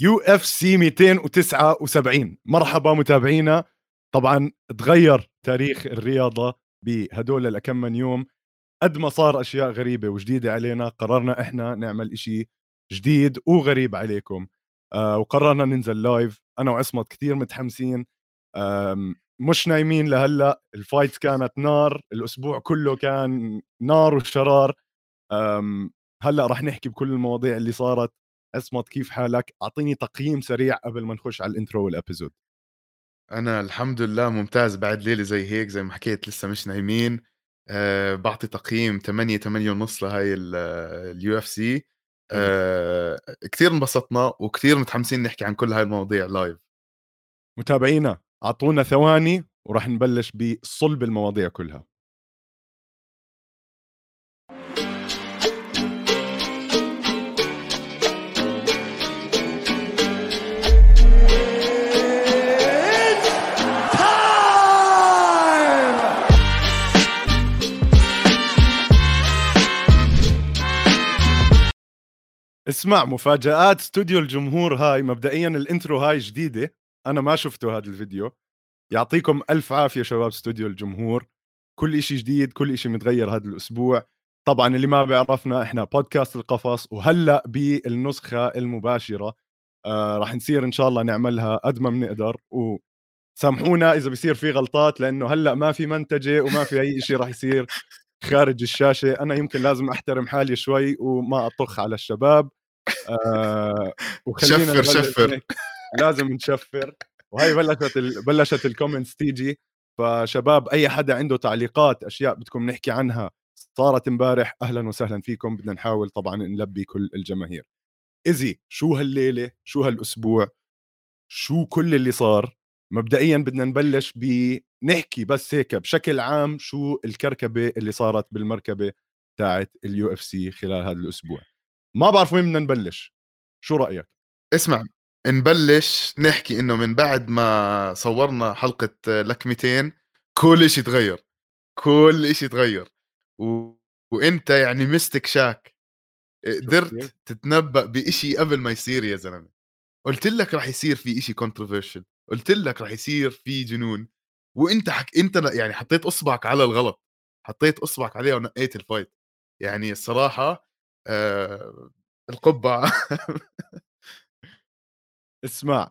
UFC 279 مرحبا متابعينا. طبعا تغير تاريخ الرياضة بهدول الكم من يوم. قد ما صار أشياء غريبة وجديدة علينا قررنا إحنا نعمل إشي جديد وغريب عليكم. آه وقررنا ننزل live أنا وعصمت كثير متحمسين. مش نايمين لهلأ. ال fight كانت نار. الأسبوع كله كان نار وشرار. هلأ رح نحكي بكل المواضيع اللي صارت. عصمت كيف حالك؟ أعطيني تقييم سريع قبل ما نخش على ال intro وال episode أنا الحمد لله ممتاز بعد ليلة زي هيك زي ما حكيت لسه مش نايمين. أه بعطي تقييم 8 8 ونص لهاي ال UFC أه كثير انبسطنا وكثير متحمسين نحكي عن كل هاي المواضيع live متابعينا أعطونا ثواني وراح نبلش بصلب المواضيع كلها. اسمع مفاجآت استوديو الجمهور هاي مبدئيا الإنترو هاي جديدة. أنا ما شفته هذا الفيديو. يعطيكم ألف عافية شباب استوديو الجمهور. كل إشي جديد كل إشي متغير هذا الأسبوع. طبعا اللي ما بيعرفنا إحنا بودكاست القفص وهلأ بالنسخة المباشرة. آه راح نصير إن شاء الله نعملها قد ما بنقدر. وسامحونا إذا بصير في غلطات لأنه هلأ ما في منتجة وما في أي شيء راح يصير خارج الشاشة. أنا يمكن لازم أحترم حالي شوي وما أطخ على الشباب. آه وخلينا شفر شفر. لازم نشفر. وهي بلشت ال... بلشت ال comments تيجي. فشباب أي حدا عنده تعليقات أشياء بدكم نحكي عنها صارت امبارح أهلا وسهلا فيكم. بدنا نحاول طبعا نلبي كل الجماهير. Easy شو هالليلة؟ شو هالأسبوع؟ شو كل اللي صار؟ مبدئيا بدنا نبلش بنحكي بس هيك بشكل عام شو الكركبة اللي صارت بالمركبة تاعت ال UFC خلال هذا الأسبوع. ما بعرف وين بدنا نبلش. شو رأيك؟ اسمع نبلش نحكي إنه من بعد ما صورنا حلقة لك 200 كل شيء تغير كل شيء تغير. و... وإنت يعني mystic شاك. قدرت تتنبأ بإشي قبل ما يصير يا زلمة. قلت لك راح يصير في إشي controversial قلت لك راح يصير في جنون. وإنت حك... إنت يعني حطيت إصبعك على الغلط حطيت إصبعك عليها ونقيت ال fight يعني الصراحة. القبعة. اسمع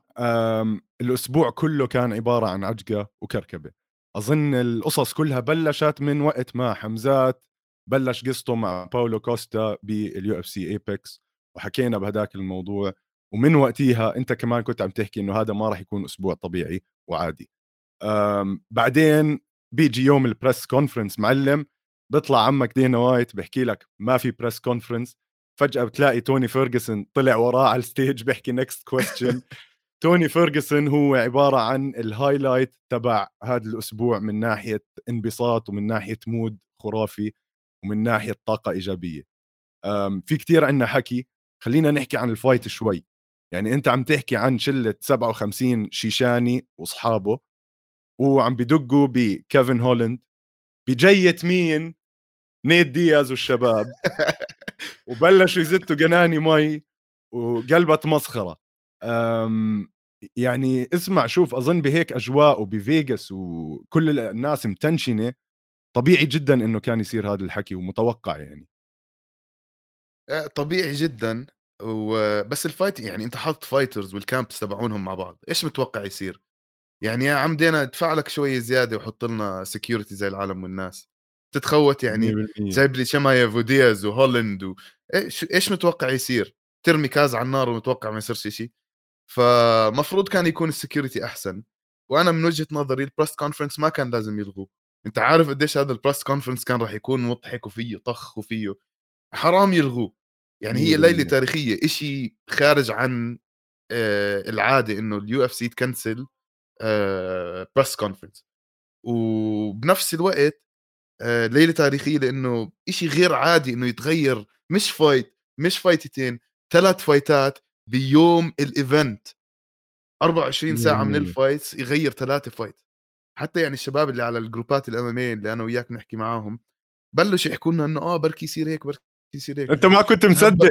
الأسبوع كله كان عبارة عن عجقة وكركبة. أظن القصص كلها بلشت من وقت ما حمزات بلش قصته مع باولو كوستا باليو إف سي ايبكس وحكينا بهداك الموضوع. ومن وقتها أنت كمان كنت عم تحكي إنه هذا ما راح يكون أسبوع طبيعي وعادي. بعدين بيجي يوم ال press conference معلم. بيطلع عمك دينا وايت بحكي لك ما في press conference فجأة بتلاقي توني فيرجسون طلع وراه على ال stage بيحكي next question توني فيرجسون هو عبارة عن ال highlight تبع هذا الأسبوع من ناحية انبساط ومن ناحية mood خرافي ومن ناحية طاقة إيجابية. في كتير عندنا حكي خلينا نحكي عن ال fight شوي. يعني أنت عم تحكي عن شلة 57 شيشاني وأصحابه وعم بدقوا بكيفن هولند بجهة مين؟ نيت دياز والشباب وبلشوا يزتوا قناني مي وقلبت مسخرة. يعني اسمع شوف أظن بهيك أجواء وبفيغاس وكل الناس متنشنة طبيعي جدا إنه كان يصير هذا الحكي ومتوقع يعني. آه، طبيعي جدا. وبس ال fight يعني أنت حاط fighters وال camps تبعونهم مع بعض إيش متوقع يصير؟ يعني يا عم دينا أدفع لك شوية زيادة وحط لنا security زي العالم والناس. تتخوت يعني جايب لي شمايف ودياز وهولند و... إيش إيش متوقع يصير؟ ترمي كاز على النار ومتوقع ما يصيرش شيء فمفروض كان يكون ال security أحسن. وأنا من وجهة نظري ال press conference ما كان لازم يلغوه. أنت عارف قديش هذا ال press conference كان راح يكون مضحك وفيه طخ وفيه حرام يلغوه. يعني هي ليلة تاريخية إشي خارج عن آه، العادة إنه ال UFC تكنسل press conference وبنفس الوقت آه، ليلة تاريخية لأنه إشي غير عادي إنه يتغير. مش fight مش فايتتين ثلاث فايتات بيوم ال event 24 ساعة من ال fights يغير ثلاثة fight حتى يعني الشباب اللي على الجروبات الإم إم إيه اللي أنا وياك نحكي معاهم بلشوا يحكوا لنا إنه آه بركي يصير هيك بركي يصير هيك. أنت ما كنت مصدق.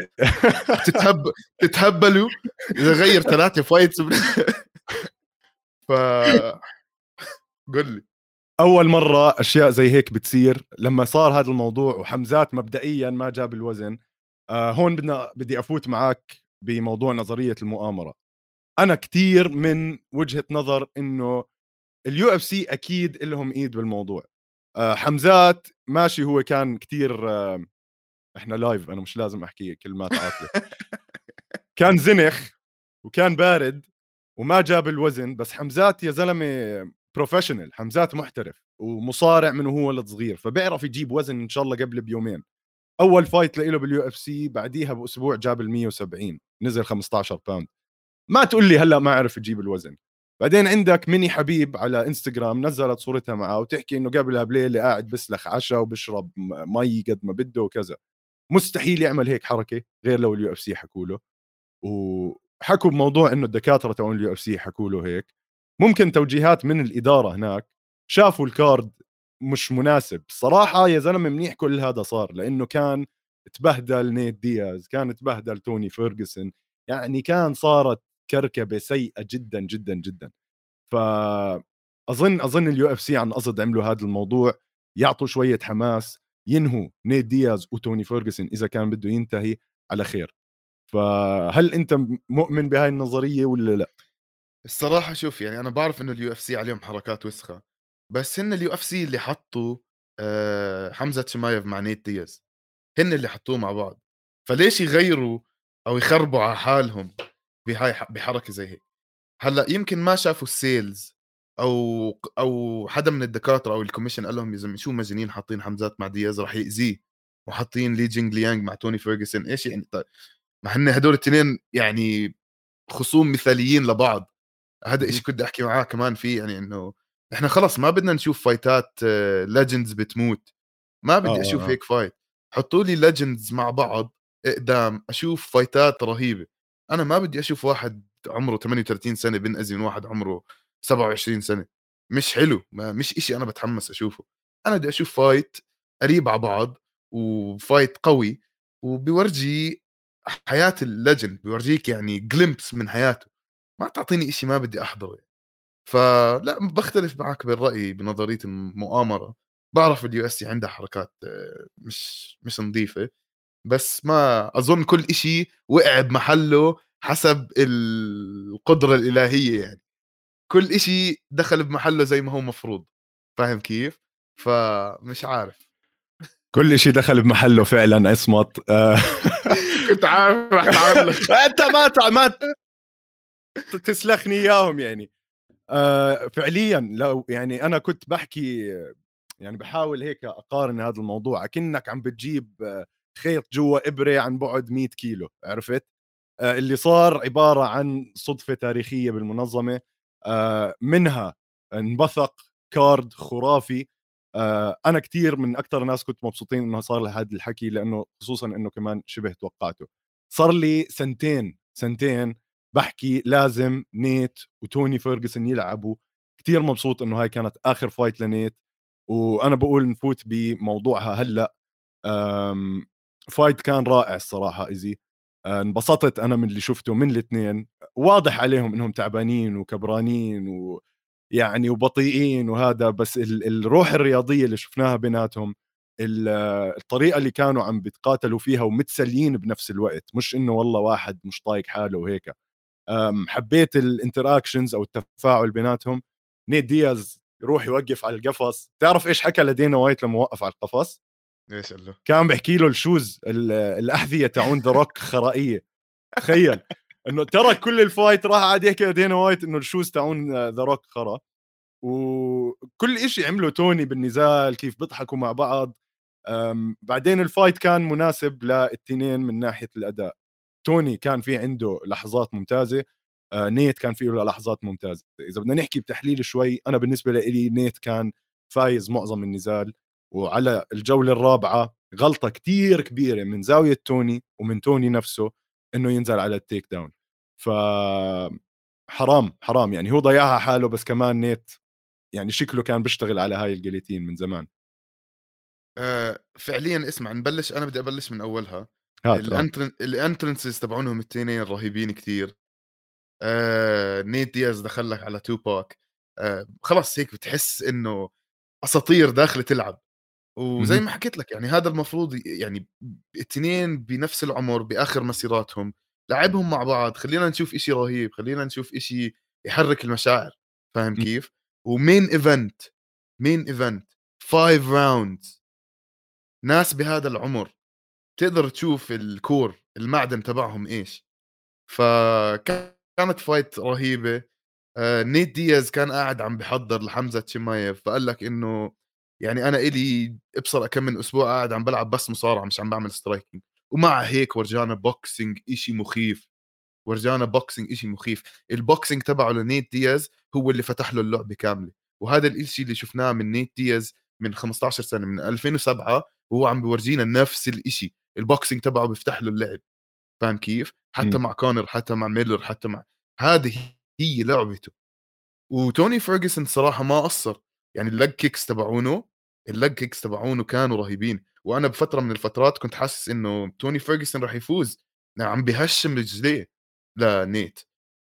تتهب تتهبلوا إذا غير ثلاثة fights ف قل لي. أول مرة أشياء زي هيك بتصير لما صار هذا الموضوع وحمزات مبدئيا ما جاب الوزن آه هون بدنا بدي أفوت معك بموضوع نظرية المؤامرة. أنا كثير من وجهة نظر إنه ال UFC أكيد لهم إيد بالموضوع. آه حمزات ماشي هو كان كثير آه إحنا live أنا مش لازم أحكي كلمات عاطله كان زنخ وكان بارد وما جاب الوزن بس حمزات يا زلمة professional حمزات محترف ومصارع من وهو صغير فبيعرف يجيب وزن إن شاء الله قبل بيومين. أول fight له بال UFC بعديها بأسبوع جاب ال 170 نزل 15 pound ما تقول لي هلأ ما عرف يجيب الوزن. بعدين عندك ميني حبيب على انستغرام نزلت صورتها معه وتحكي إنه قبلها بليله قاعد بسلخ عشاء وبشرب مي قد ما بده وكذا. مستحيل يعمل هيك حركة غير لو ال UFC حكوا له. وحكوا بموضوع إنه الدكاترة تبعون ال UFC حكوا له هيك. ممكن توجيهات من الإدارة هناك. شافوا ال card مش مناسب. صراحة يا زلمة منيح كل هذا صار لأنه كان تبهدل نيت دياز كان تبهدل توني فيرجسون يعني كان صارت كركبة سيئة جدا جدا جدا. فأظن أظن ال UFC عن قصد عملوا هذا الموضوع يعطوا شوية حماس ينهوا نيت دياز وتوني فيرجسون إذا كان بده ينتهي على خير. فهل أنت مؤمن بهاي النظرية ولا لا؟ الصراحة شوف يعني أنا بعرف إنه ال UFC عليهم حركات وسخة بس هن ال UFC اللي حطوا حمزة شمايف مع نيت دياز هن اللي حطوه مع بعض فليش يغيروا أو يخربوا على حالهم بهاي بحركة زي هيك؟ هلأ يمكن ما شافوا ال sales أو أو حدا من الدكاترة أو ال commission قال لهم يا زلمة شو مجانين حاطين حمزات مع دياز رح يأذيه وحاطين لي جينج ليانج مع توني فيرجسون إيش يعني؟ طيب ما هن هدول الاثنين يعني خصوم مثاليين لبعض. هذا الشيء كنت أحكي معاه كمان فيه يعني إنه إحنا خلص ما بدنا نشوف fight ات legends بتموت. ما بدي آه أشوف آه. هيك fight حطوا لي legends مع بعض إقدام أشوف fight ات رهيبة. أنا ما بدي أشوف واحد عمره 38 سنة بنأذي من واحد عمره 27 سنة. مش حلو ما مش إشي أنا بتحمس أشوفه. أنا بدي أشوف fight قريب على بعض و fight قوي وبيورجي حياة ال legend بيورجيك يعني glimpse من حياته. ما تعطيني إشي ما بدي أحضره. فلا بختلف معك بالرأي بنظرية المؤامرة. بعرف ال UFC عندها حركات آه، مش مش نظيفة. بس ما أظن كل إشي وقع بمحله حسب القدرة الإلهية يعني. كل إشي دخل بمحله زي ما هو مفروض. فاهم كيف؟ فمش عارف. كل شيء دخل بمحله فعلا اصمت آه. كنت عارف أنت ما ما تسلخني إياهم يعني. آه فعليا لو يعني أنا كنت بحكي يعني بحاول هيك أقارن هذا الموضوع. أكنك عم بتجيب خيط جوا إبرة عن بعد 100 كيلو عرفت؟ آه اللي صار عبارة عن صدفة تاريخية بالمنظمة. آه منها انبثق كارد خرافي. آه أنا كثير من أكثر الناس كنت مبسوطين إنه صار لي هذا الحكي لأنه خصوصا إنه كمان شبه توقعته. صار لي سنتين سنتين بحكي لازم نيت وتوني فيرجسون يلعبوا. كثير مبسوط إنه هاي كانت آخر fight لنيت وأنا بقول نفوت بموضوعها هلأ. fight كان رائع الصراحة easy آه، انبسطت أنا من اللي شفته من الاثنين. واضح عليهم إنهم تعبانين وكبرانين ويعني وبطيئين وهذا بس الروح الرياضية اللي شفناها بيناتهم الطريقة اللي كانوا عم بيتقاتلوا فيها ومتسليين بنفس الوقت مش إنه والله واحد مش طايق حاله وهيك. حبيت ال interactions أو التفاعل بيناتهم. نيت دياز يروح يوقف على القفص. تعرف إيش حكى لدانا وايت لما وقف على القفص؟ إيش قال له؟ كان بيحكي له ال shoes الاحذيه تاعون The Rock خرائية. تخيل. إنه ترك كل ال fight راح قاعد يحكي لدانا وايت إنه ال shoes تاعون The Rock خرا. وكل شيء عمله توني بالنزال كيف بيضحكوا مع بعض. بعدين ال fight كان مناسب للتنين من ناحية الأداء. توني كان في عنده لحظات ممتازة آه نيت كان فيه لحظات ممتازة. إذا بدنا نحكي بتحليل شوي أنا بالنسبة لي نيت كان فايز معظم النزال وعلى الجولة الرابعة غلطة كتير كبيرة من زاوية توني ومن توني نفسه إنه ينزل على ال takedown. ف حرام حرام. يعني هو ضيعها حاله بس كمان نيت يعني شكله كان بيشتغل على هاي ال guillotine من زمان. آآ فعليًا اسمع نبلش أنا بدي أبلش من أولها. هات آه. الانترن ال entrances تبعونهم التنين رهيبين كتير آآ نيت دياز دخل لك على توباك آآ خلص هيك بتحس إنه أساطير داخلة تلعب وزي. ما حكيت لك يعني هذا المفروض يعني التنين بنفس العمر بآخر مسيراتهم لعبهم مع بعض خلّينا نشوف إشي رهيب، خلّينا نشوف إشي يحرك المشاعر فاهم. كيف؟ و main event main event 5 rounds ناس بهذا العمر تقدر تشوف ال core المعدن تبعهم إيش، فكانت fight رهيبة. آآ نيت دياز كان قاعد عم بيحضّر لحمزة شمايف فقال لك إنه يعني أنا إلي ابصر كم من أسبوع قاعد عم بالعب بس مصارعة مش عم باعمل striking. ومع هيك ورجانا boxing إشي مخيف، ورجانا boxing إشي مخيف، ال boxing تبعه لنيت دياز هو اللي فتح له اللعبة كاملة، وهذا الإشي اللي شفناه من نيت دياز من 15 سنة من 2007 وهو عم بيورجينا نفس الإشي، ال boxing تبعه بيفتح له اللعب فاهم كيف؟ حتى إمم. مع كونر حتى مع ميلر حتى مع هذه هي لعبته وتوني فيرجسون صراحة ما قصّر يعني ال leg kicks تبعونه ال leg kicks تبعونه كانوا رهيبين وأنا بفترة من الفترات كنت حاسس إنه توني فيرجسون راح يفوز عم بيهشم رجليه لنيت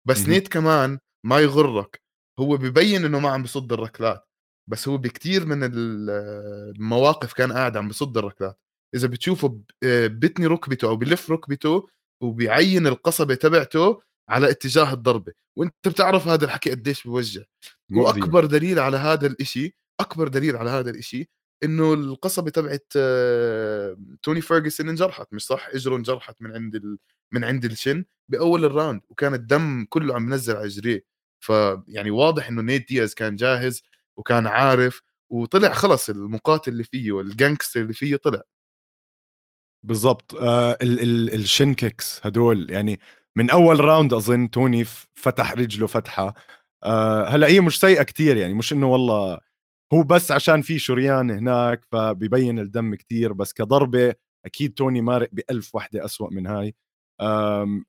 بس اهم. نيت كمان ما يغرك هو ببين إنه ما عم بيصد الركلات بس هو بكتير من ال المواقف كان قاعد عم بيصد الركلات إذا بتشوفه بتني ركبته أو بيلف ركبته وبيعيّن القصبة تبعته على اتجاه الضربة، وأنت بتعرف هذا الحكي قديش بيوجع، مؤذية. وأكبر دليل على هذا الإشي أكبر دليل على هذا الإشي إنه القصبة تبعة توني فيرجسون انجرحت مش صح؟ إجره انجرحت من عند ال من عند ال shin بأول ال round وكان الدم كله عم ينزل على رجليه، فيعني واضح إنه نيت دياز كان جاهز وكان عارف وطلع خلص المقاتل اللي فيه وال gangster اللي فيه طلع. بالضبط. آه ال ال ال shin kicks هدول يعني من أول round أظن توني فتح رجله فتحة. آه هلأ هي مش سيئة كتير يعني مش إنه والله هو بس عشان في شريان هناك فبيبين الدم كتير بس كضربة أكيد توني مارق بألف وحدة أسوأ من هاي.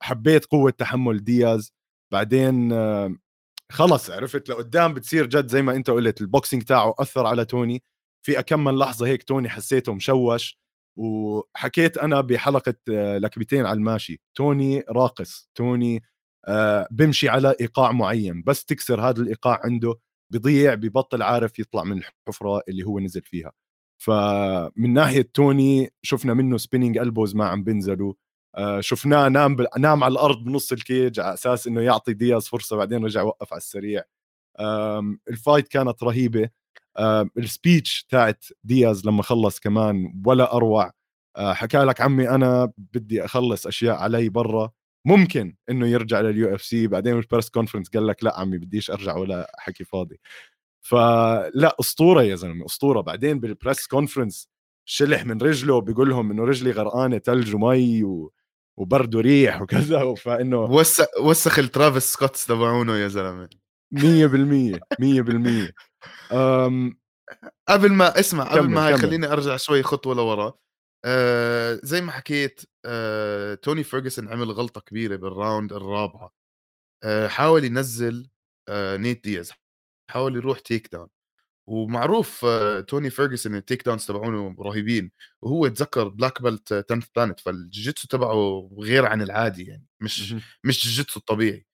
حبيت قوة تحمل دياز. بعدين خلص عرفت لقدام بتصير جد زي ما أنت قلت ال boxing تاعه أثر على توني. في أكم من لحظة هيك توني حسيته مشوش. وحكيت أنا بحلقة آه، لكبتين على الماشي. توني راقص. توني آه، بمشي على إيقاع معين. بس تكسر هذا الإيقاع عنده بضيع ببطل عارف يطلع من الحفرة اللي هو نزل فيها. فمن ناحية توني شفنا منه سبيننج البوز ما عم بنزلوا آه، شفناه نام. نام على الأرض بنص الكيج على أساس إنه يعطي دياز فرصة بعدين رجع وقف على السريع. ال fight كانت رهيبة. ال speech تاعت دياز لما خلص كمان ولا أروع. آه، حكى لك عمي أنا بدي أخلص أشياء علي برا. ممكن إنه يرجع لل UFC بعدين بال press conference قال لك لا عمي بديش أرجع ولا حكي فاضي. فلا أسطورة يا زلمة أسطورة. بعدين بال press conference شلح من رجله بيقول لهم إنه رجلي غرقانة ثلج ومي و... وبرد وريح وكذا. فإنه وسخ وسخ الترافيس سكوتس تبعونه يا زلمة. 100% 100% أم قبل ما اسمع قبل ما هاي خليني أرجع شوي خطوة لورا. آه زي ما حكيت آه توني فيرجسون عمل غلطة كبيرة بالراوند الرابعة. آه حاول ينزل آه نيت دياز حاول يروح تيك داون ومعروف آه توني فيرجسون التيك داونز تبعونه رهيبين. وهو تذكر بلاك بيلت 10 بلانت فالجيتسو تبعه غير عن العادي يعني مش. مش jitsu الطبيعي.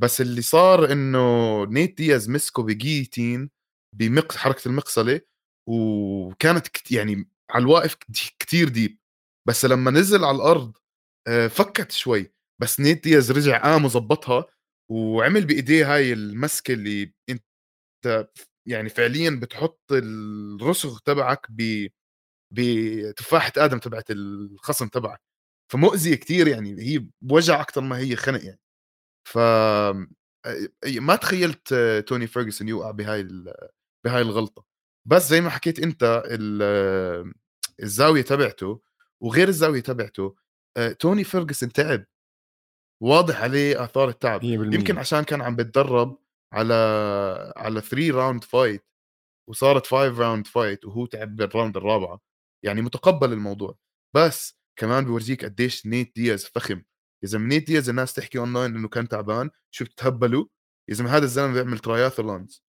بس اللي صار إنه نيت دياز مسكه بguillotine بمق حركة المقصله وكانت يعني على الواقف كتير deep. بس لما نزل على الأرض آه، فكت شوي. بس نيت دياز رجع قام وظبطها وعمل بإيديه هاي المسكة اللي أنت يعني فعليا بتحط الرسغ تبعك ب بتفاحة آدم تبعت الخصم تبعك. فمؤذية كتير يعني هي بوجع أكثر ما هي خنق يعني. ف ما تخيلت توني فيرجسون يوقع بهاي ال بهاي الغلطة، بس زي ما حكيت أنت ال الزاوية تبعته وغير الزاوية تبعته توني فيرجسون تعب، واضح عليه آثار التعب، 100% يمكن عشان كان عم بيتدرب على على 3 round fight وصارت 5 round فايت وهو تعب بال round الرابعة، يعني متقبّل الموضوع، بس كمان بيورجيك قديش نيت دياز فخم، يا زلمة نيت دياز الناس تحكي أونلاين إنه كان تعبان، شو بتتهبلوا؟ يا زلمة هذا الزلمة بيعمل triathlons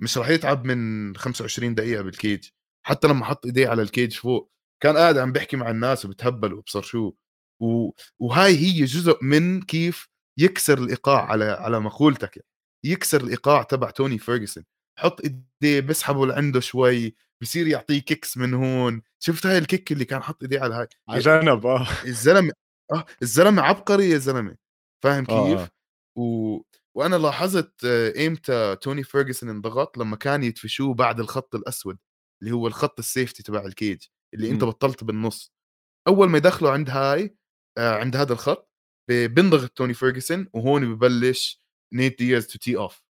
مش راح يتعب من 25 دقيقة بال cage، حتى لما حط إيديه على ال cage فوق كان قاعد عم بيحكي مع الناس وبتهبل وبصر شو. و... وهاي هي جزء من كيف يكسر الإيقاع على على مقولتك. يكسر الإيقاع تبع توني فيرجسون حط إيديه بسحبه لعنده شوي بصير يعطيه kicks من هون. شفت هاي ال kick اللي كان حط إيديه على هاي؟ على جنب آه. الزلمة آه الزلمة عبقري يا زلمة فاهم آه، كيف؟ آه. و... وأنا لاحظت إيمتى توني فيرجسون انضغط لما كان يدفشوه بعد الخط الأسود اللي هو الخط ال safety تبع ال cage اللي أنت إمم. بطلت بالنص أول ما يدخلوا عند هاي آه، عند هذا الخط بينضغط توني فيرجسون وهون ببلش نيت دياز to tee off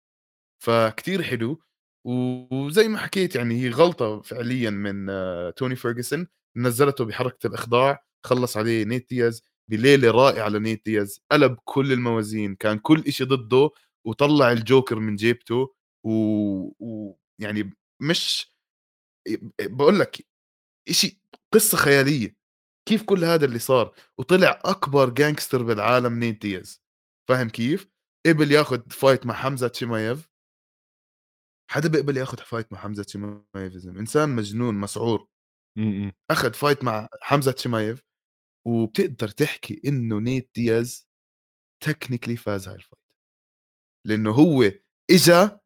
فكتير حلو وزي ما حكيت يعني هي غلطة فعليا من آه، توني فيرجسون نزلته بحركة الإخضاع خلص عليه نيت دياز بليلة رائعة لنيت دياز قلب كل الموازين كان كل إشي ضده وطلع الجوكر من جيبته ويعني و... يعني مش بقول لك إشي قصة خيالية كيف كل هذا اللي صار وطلع أكبر gangster بالعالم نيت دياز فاهم كيف؟ قبل ياخذ fight مع حمزة تشيمايف حدا بيقبل ياخذ fight مع حمزة تشيمايف. إنسان مجنون مسعور إمم، إمم. أخذ fight مع حمزة تشيمايف وبتقدر تحكي إنه نيت دياز technically فاز هاي ال fight لأنه هو إجا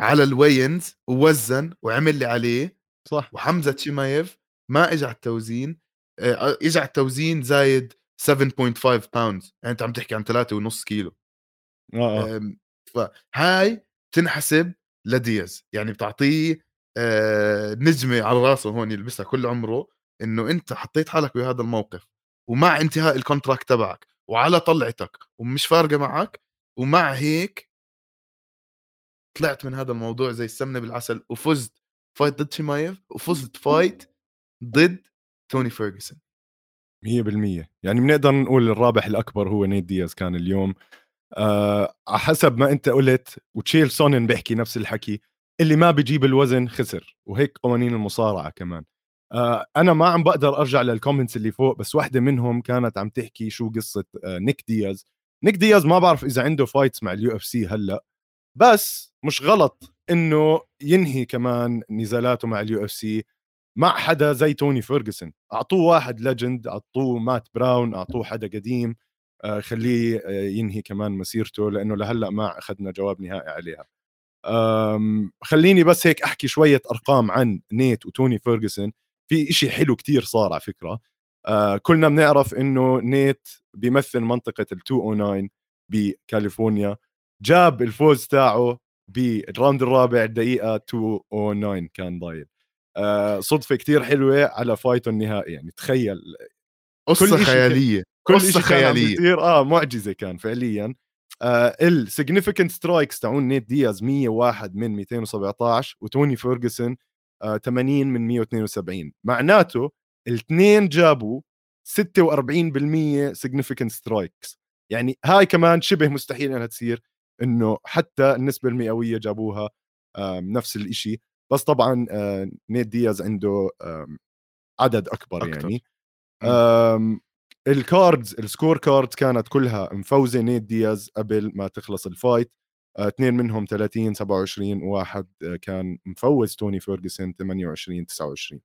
على ال weigh-ins ووزن وعمل اللي عليه صح. وحمزة تشيمايف ما اجى على التوزين آه، اجى على التوزين زايد 7.5 pounds يعني أنت عم تحكي عن 3.5 كيلو. آه آمم، فهاي تنحسب لدياز. يعني بتعطيه آه، نجمة على راسه هون يلبسها كل عمره إنه أنت حطيت حالك بهذا الموقف. ومع انتهاء ال contract تبعك وعلى طلعتك ومش فارقة معك ومع هيك طلعت من هذا الموضوع زي السمنة بالعسل وفزت fight ضد شيمايف وفزت fight ضد توني فيرجسون. 100% يعني بنقدر نقول الرابح الأكبر هو نيت دياز كان اليوم. على حسب ما أنت قلت وتشيل سونن بيحكي نفس الحكي اللي ما بيجيب الوزن خسر وهيك قوانين المصارعة كمان. أنا ما عم بقدر أرجع لل comments اللي فوق بس واحدة منهم كانت عم تحكي شو قصة آه نيك دياز. نيك دياز ما بعرف إذا عنده fights مع ال UFC هلأ بس مش غلط إنه ينهي كمان نزالاته مع ال UFC مع حدا زي توني فيرجسون. أعطوه واحد legend أعطوه مات براون أعطوه حدا قديم آه، خليه آه، ينهي كمان مسيرته لأنه لهلأ ما أخذنا جواب نهائي عليها. خليني بس هيك أحكي شوية أرقام عن نيت وتوني فيرجسون. في إشي حلو كتير صار على فكرة. آه، كلنا بنعرف إنه نيت بيمثل منطقة ال 209 بكاليفورنيا جاب الفوز تاعه بال round الرابع دقيقه 209 كان ضايل. آه، صدفة كتير حلوة على fight ه النهائي يعني تخيل. قصة خيالية. كل قصة شيء خيالية. بيصير. آه معجزة كان فعليا. آه ال significant strikes تاعون نيت دياز 101 من 217 وتوني فيرجسون 80 من 172 معناته الاثنين جابوا 46% significant strikes يعني هاي كمان شبه مستحيل إنها تصير إنه حتى النسبة المئوية جابوها آه نفس الشيء بس طبعا آه نيت دياز عنده آه عدد أكبر أكتر. يعني. ال cards ال score cards كانت كلها مفوزة نيت دياز قبل ما تخلص الفايت آه، اثنين منهم 30 27 وواحد آه، كان مفوز توني فيرجسون 28 29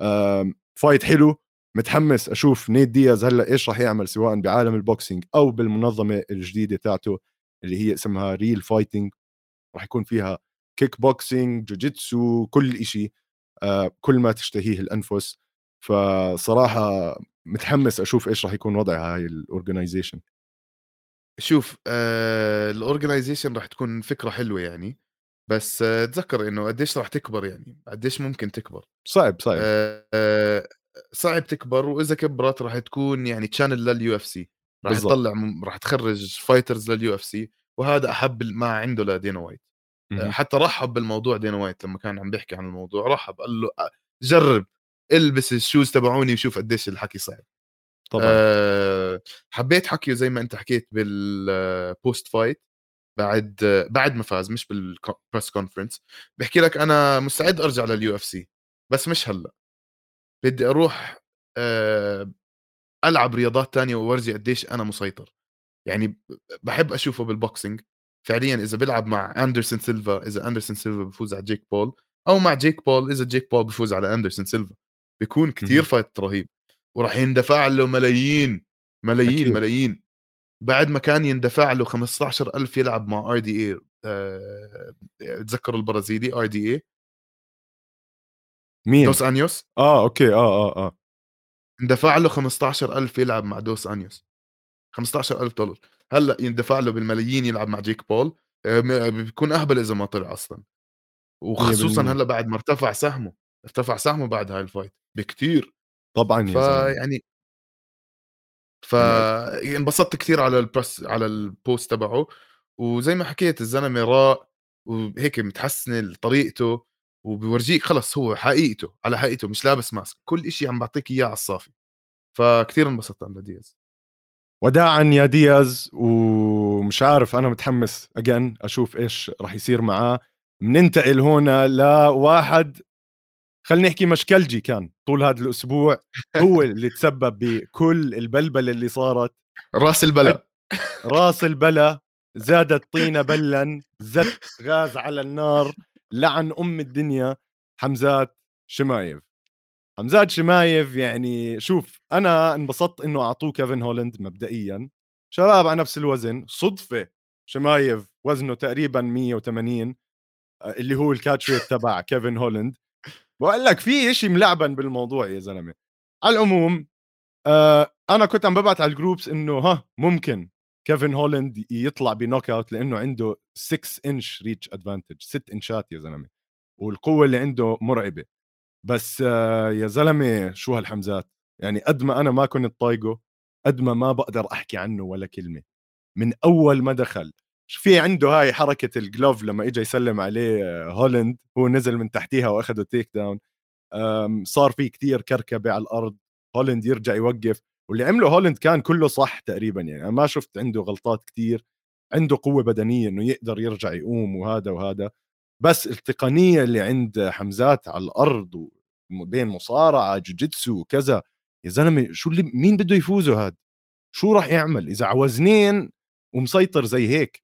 آم، fight حلو. متحمس أشوف نيت دياز هلأ إيش راح يعمل سواء بعالم ال boxing أو بالمنظمة الجديدة تاعته اللي هي اسمها Real Fight Inc راح يكون فيها كيك بوكسينج جوجيتسو كل إشي آه، كل ما تشتهيه الأنفس. فصراحة متحمس أشوف إيش راح يكون وضع هاي ال organization شوف آه ال organization راح تكون فكرة حلوة يعني بس آه تذكر إنه قديش راح تكبر يعني قديش ممكن تكبر صعب صعب آه آه صعب تكبر وإذا كبرت راح تكون يعني channel لل UFC راح. تطلع راح تخرج fighters لل UFC وهذا أحب ما عنده لدينا وايت آه،. حتى رحب بالموضوع دينا وايت لما كان عم بيحكي عن الموضوع رحب قال له جرب إلبس ال shoes تبعوني وشوف قديش الحكي صعب طبعا. أه حبيت حكيه زي ما انت حكيت بال post fight بعد بعد ما فاز مش بال press conference بحكي لك أنا مستعد أرجع لل UFC بس مش هلأ. بدي أروح أه ألعب رياضات تانية وورجي قديش أنا مسيطر. يعني بحب أشوفه بال boxing فعليا إذا بيلعب مع أندرسون سيلفا إذا أندرسون سيلفا بفوز على جيك بول أو مع جيك بول إذا جيك بول بفوز على أندرسون سيلفا بيكون كتير اهم. fight رهيب. وراح يندفع له ملايين ملايين أكيد. ملايين. بعد ما كان يندفع له 15000 يلعب مع RDA تذكروا البرازيلي آر دي اي مين؟ دوس أنيوس؟ آه، أوكي، آه، آه، آه. اندفع له 15000 يلعب مع دوس أنيوس. 15000 دولار. هلأ يندفع له بالملايين يلعب مع جيك بول. آه، م- بيكون أهبل إذا ما طلع أصلا. وخصوصا 100% هلأ بعد ما ارتفع سهمه ارتفع سهمه بعد هاي ال fight بكتير. طبعًا يا زلمة. فيعني يعني فانبسطت كثير على البرس على البوست تبعه وزي ما حكيت الزلمة راق وهيك متحسن طريقته وبورجيك خلص هو حقيقته على حقيقته مش لابس ماسك كل إشي عم بعطيك إياه على الصافي فكتير انبسطت على دياز وداعًا يا دياز، ومش عارف أنا متحمس again أشوف إيش راح يصير معاه. بننتقل هون لواحد خلّينا نحكي مشكلجي كان طول هذا الأسبوع، هو اللي تسبب بكل البلبلة اللي صارت. رأس البلا رأس البلا زادت طينة بلًا زت غاز على النار لعن أم الدنيا. حمزات شمايف. حمزات شمايف يعني شوف أنا انبسطت إنه أعطوه كيفن هولند مبدئيًا. شباب على نفس الوزن صدفة شمايف وزنه تقريبًا 180 آه، اللي هو ال catchweight تبع كيفن هولند بقول لك في إشي ملعبن بالموضوع يا زلمة. على العموم آه أنا كنت عم ببعت على ال groups إنه ها ممكن كيفن هولند يطلع ب knockout لأنه عنده 6 inch reach advantage 6 انشات يا زلمة والقوة اللي عنده مرعبة. بس آه يا زلمة شو هالحمزات؟ يعني قد ما أنا ما كنت طايقه قد ما ما بقدر أحكي عنه ولا كلمة. من أول ما دخل في عنده هاي حركة ال glove لما اجى يسلم عليه آه، هولند هو نزل من تحتيها واخذ takedown صار في كتير كركبة على الأرض هولند يرجع يوقف واللي عمله هولند كان كله صح تقريبا يعني أنا ما شفت عنده غلطات كتير عنده قوة بدنية إنه يقدر يرجع يقوم وهذا وهذا بس التقنية اللي عند حمزات على الأرض بين مصارعة جوجيتسو وكذا يا زلمة شو اللي مين بده يفوزه هذا شو راح يعمل؟ إذا ع وزنين ومسيطر زي هيك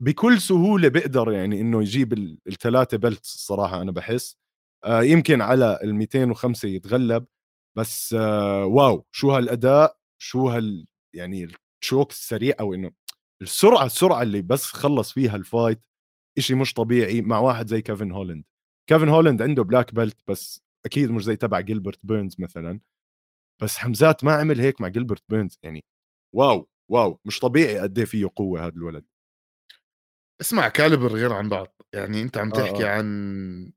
بكل سهولة بيقدر يعني إنه يجيب الثلاثه belts الصراحة أنا بحس. آه يمكن على ال 205 يتغلب بس آه wow شو هالأداء شو هال يعني الشوك السريع أو إنه السرعة السرعة اللي بس خلص فيها ال fight إشي مش طبيعي مع واحد زي كيفن هولند كيفن هولند عنده black belt بس أكيد مش زي تبع جيلبرت بيرنز مثلا. بس حمزات ما عمل هيك مع جيلبرت بيرنز يعني wow wow مش طبيعي قد إيه فيه قوة هذا الولد. اسمع caliber غير عن بعض يعني أنت عم آه، تحكي آه. عن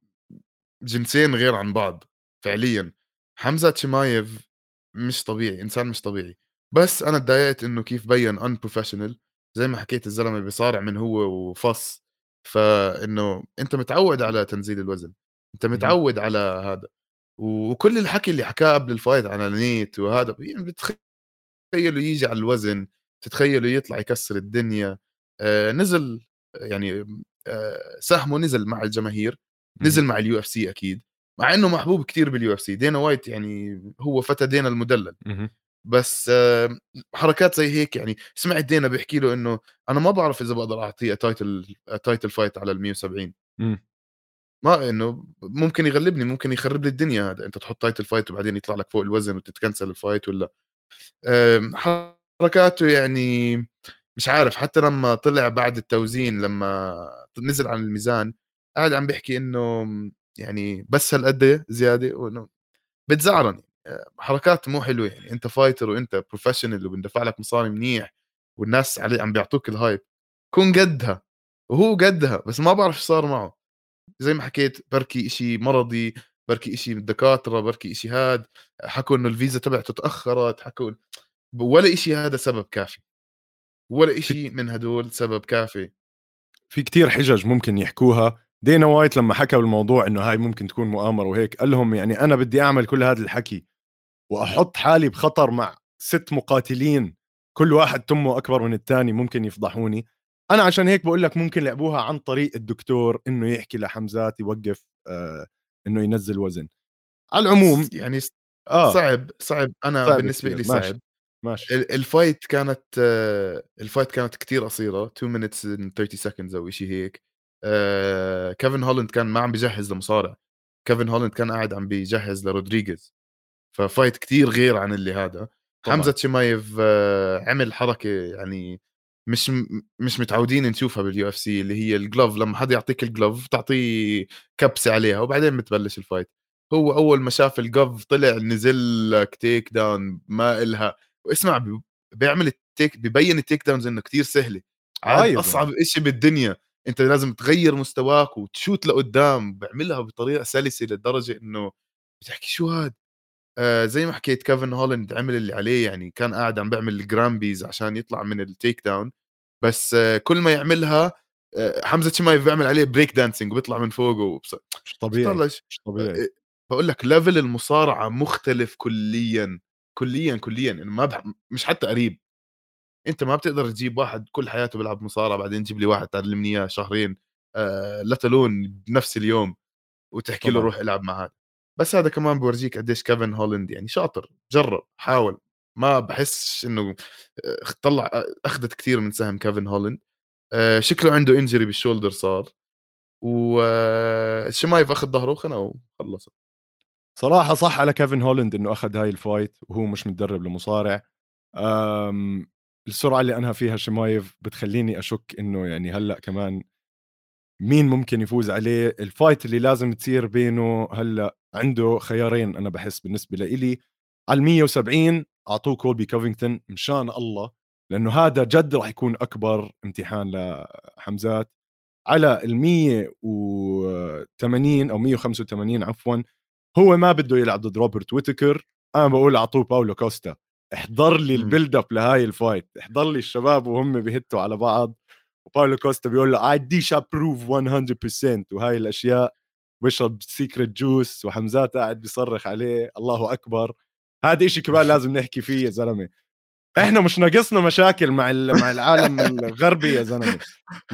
جنسين غير عن بعض فعليا حمزة شمايف مش طبيعي إنسان مش طبيعي بس أنا تضايقت إنه كيف بين unprofessional زي ما حكيت الزلمة بيصارع من هو وفص فإنه أنت متعود على تنزيل الوزن أنت. متعود على هذا وكل الحكي اللي حكاه قبل ال fight على نيت وهذا يعني بتخيله يجي على الوزن تتخيله يطلع يكسر الدنيا آه نزل يعني سهمه نزل مع الجماهير نزل مع ال UFC أكيد مع إنه محبوب كتير بال UFC. دينا وايت يعني هو فتى دينا المدلل. بس حركات زي هيك يعني سمعت دينا بيحكي له إنه أنا ما بعرف إذا بقدر أعطيه title title fight على ال 170 مم. ما إنه ممكن يغلبني ممكن يخرب لي الدنيا هذا. أنت تحط title fight وبعدين يطلع لك فوق الوزن وتتكنسل ال fight ولا؟ آم، حركاته يعني مش عارف حتى لما طلع بعد التوزين لما نزل عن الميزان قاعد عم بيحكي إنه يعني بس هالقد زيادة وإنه بتزعرني آه، حركات مو حلوة يعني. أنت fighter وأنت professional وبندفع لك مصاري منيح والناس علي عم بيعطوك ال hype كون قدها وهو قدها بس ما بعرف شو صار معه. زي ما حكيت بركي إشي مرضي بركي إشي من الدكاتره بركي إشي هاد حكوا إنه الفيزا تبعته تأخرت حكوا ولا إشي هذا سبب كافي. ولا إشي من هدول سبب كافي. في كتير حجج ممكن يحكوها. دينا وايت لما حكى بالموضوع إنه هاي ممكن تكون مؤامرة وهيك قال لهم يعني أنا بدي أعمل كل هذا الحكي وأحط حالي بخطر مع ست مقاتلين كل واحد تمه أكبر من الثاني ممكن يفضحوني. أنا عشان هيك بقول لك ممكن لعبوها عن طريق الدكتور إنه يحكي لحمزات يوقف آه إنه ينزل وزن. على العموم يعني آه. صعب صعب. أنا صعب بالنسبة. لي. صعب. ماشي. ال- ال fight كانت آه، ال fight كانت كتير قصيرة 2 minutes and 30 seconds أو شيء هيك. آآ كيفن هولاند كان ما عم بيجهّز لمصارع، كيفن هولاند كان قاعد عم بيجهّز لرودريغيز، ف fight كتير غير عن اللي هذا، طبعًا. حمزة شمايف آه، عمل حركة يعني مش مش متعودين نشوفها بال UFC اللي هي ال glove لمّا حدا يعطيك ال glove بتعطيه كبسة عليها وبعدين بتبلش ال fight، هو أول ما شاف ال glove طلع نزل لك take down ما إلها. واسمع بيعمل التيك ببين ال take downs إنه كتير سهلة، آه عاد أصعب زلمة. إشي بالدنيا، أنت لازم تغيّر مستواك وتشوت لقدّام، بيعملها بطريقة سلسة لدرجة إنه بتحكي شو هاد؟ آآ زي ما حكيت كيفن هولاند عمل اللي عليه، يعني كان قاعد عم بيعمل الجرامبيز عشان يطلع من التيك داون، بس آه، كل ما يعملها آآ حمزة شمايف بيعمل عليه break dancing وبيطلع من فوقه وبص مش طبيعي، مش آآ طبيعي. باقول لك level المصارعة مختلف كليًا، كليًا، كليًا، إنه ما بح مش حتى قريب. أنت ما بتقدر تجيب واحد كل حياته بيلعب مصارعة بعدين تجيب لي واحد تعلمني إياه شهرين آآ لا تلون بنفس اليوم وتحكي له. روح العب مع هذا، بس هذا كمان بيورجيك قديش كيفن هولاند يعني شاطر، جرّب، حاول، ما باحسش إنه آآ طلّع أخدت كتير من سهم كيفن هولاند، آآ شكله عنده injury بال shoulder صار، وشمايف أخد ضهره وخنقه وخلصت. صراحة صح على كيفن هولاند إنه أخذ هاي ال fight وهو مش متدرب لمصارع. آمم، السرعة اللي أنهى فيها شمايف بتخلّيني أشُك إنه يعني هلأ كمان مين ممكن يفوز عليه، ال fight اللي لازم تصير بينه هلأ عنده خيارين أنا باحس بالنسبة لإلي، على ال170 أعطوه كولبي كوفينغتون مشان الله، لإنه هذا جد راح يكون أكبر امتحان لحمزات، على ال180 أو 185 عفوًا هو ما بده يلعب ضد روبرت ويتكر أنا بقول أعطوه باولو كوستا. احضر لي إمم. ال build up لهاي ال fight احضر لي الشباب وهم بيهتوا على بعض. وباولو كوستا بيقول له I dis approve 100% وهاي الأشياء. بيشرب secret juice وحمزات قاعد بيصرخ عليه الله أكبر. هذا إشي كمان لازم نحكي فيه يا زلمة. إحنا مش ناقصنا مشاكل مع مع العالم الغربي يا زلمة.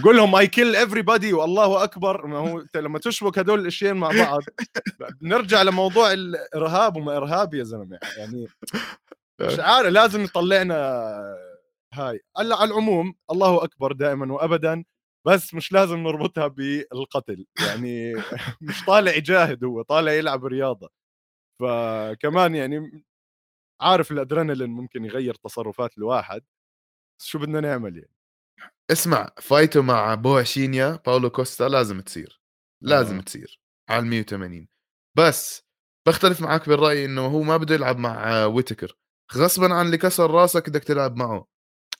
قول لهم I kill everybody والله أكبر. ما هو لما تشبك هدول الاشيين مع بعض. بنرجع لموضوع الإرهاب وما إرهاب يا زلمة. يعني مش عارف لازم يطلعنا هاي. على العموم الله أكبر دائما وابدا. بس مش لازم نربطها بالقتل. يعني مش طالع يجاهد هو طالع يلعب رياضة. فكمان يعني عارف الأدرينالين ممكن يغير تصرفات الواحد بس شو بدنا نعمل يعني؟ اسمع فايته مع بوهاشينيا باولو كوستا لازم تصير، لازم آه. تصير على ال180 بس باختلف معك بالرأي إنه هو ما بده يلعب مع ويتكر، غصبًا عن اللي كسر راسك بدك تلعب معه،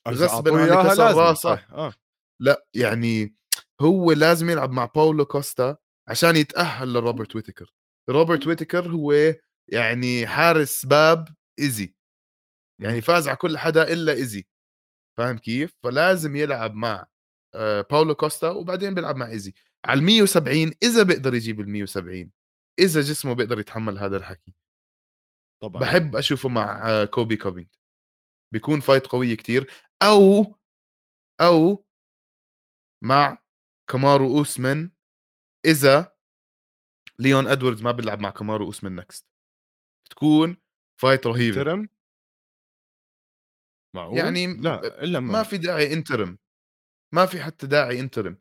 غصبًا عن اللي كسر لازم راسك. آه. لأ يعني هو لازم يلعب مع باولو كوستا عشان يتأهل لروبرت ويتكر، روبرت ويتكر هو يعني حارس باب إيزي، يعني مم. فاز على كل حدا إلا إيزي. فاهم كيف؟ فلازم يلعب مع آآ باولو كوستا وبعدين بيلعب مع إيزي، على ال170 إذا بيقدر يجيب ال170 إذا جسمه بيقدر يتحمل هذا الحكي، طبعا. باحب أشوفه مع آه، كوبي كوفينغتون بيكون fight قوية كتير. أو أو مع كامارو أوسمان إذا ليون إدواردز ما بيلعب مع كامارو أوسمان next تكون fight رهيبة، interim معقول؟ يعني لا إلا ما ما في داعي interim ما في حتى داعي interim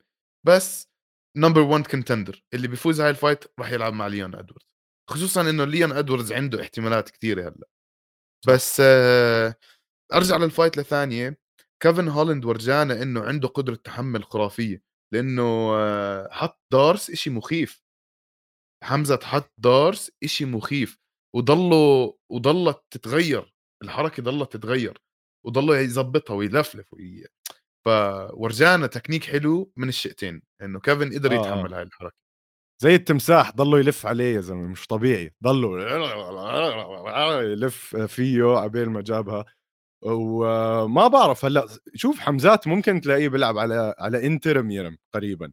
بس number 1 contender اللي بيفوز هاي ال fight راح يلعب مع ليون أدواردز. خصوصا إنه ليون أدواردز عنده احتمالات كثيره هلأ. بس آه أرجع لل fight لثانية. كيفن هولاند ورجانا إنه عنده قدرة تحمل خرافية. لإنه آه حط D'Arce إشي مخيف. حمزة حط D'Arce إشي مخيف. وضله وضلت تتغير الحركة ضلت تتغير وضله يظبطها ويلفلف وي... فورجانا تكنيك حلو من الشقتين إنه كيفن قدر آه، يتحمل آه. هاي الحركة. زي التمساح ضله يلف عليه يا زلمة مش طبيعي. ضله يلف فيه عبين ما جابها. وما بعرف هلأ شوف حمزات ممكن تلاقيه بيلعب على على interim يرم قريبا.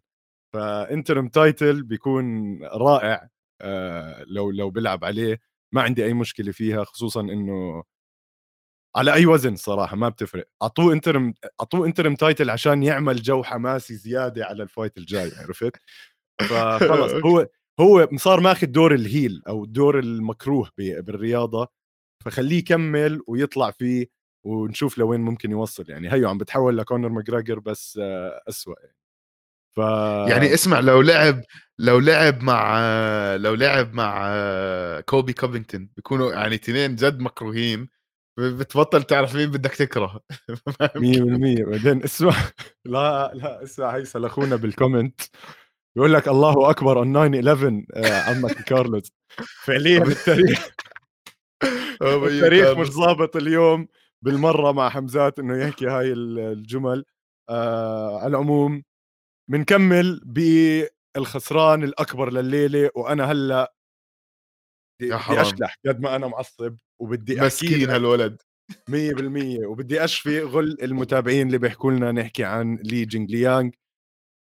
ف interim title بيكون رائع آه، لو لو بيلعب عليه. ما عندي أي مشكلة فيها خصوصا إنه على أي وزن صراحة ما بتفرق. اعطوه interim اعطوه interim title عشان يعمل جو حماسي زيادة على ال fight الجاي عرفت؟ فخلص هو هو صار ماخذ دور ال heel أو الدور المكروه بالرياضة فخليه يكمل ويطلع فيه ونشوف لوين ممكن يوصل. يعني هيو عم بتحول لكونور ماكغريغور بس آه، أسوأ يعني. ف يعني اسمع لو لعب لو لعب مع لو لعب مع كوبي كوفينغتون بيكونوا يعني اثنين جد مكروهين. بتبطل تعرف مين بدك تكره 100% بعدين اسمع. لا لا اسمع هيثم أخونا بالكومنت بيقول لك الله أكبر اون 9 11 عمك كارلوس. فعليا التاريخ. التاريخ مش ظابط اليوم. بالمرة مع حمزات إنه يحكي هاي الجمل. آه على العموم بنكمل بالخسران الأكبر لليلة وأنا هلأ بدي أشلح قد ما أنا معصب وبدي مسكين هالولد. 100% وبدي أشفي غل المتابعين اللي بيحكوا لنا نحكي عن لي جينغ ليانغ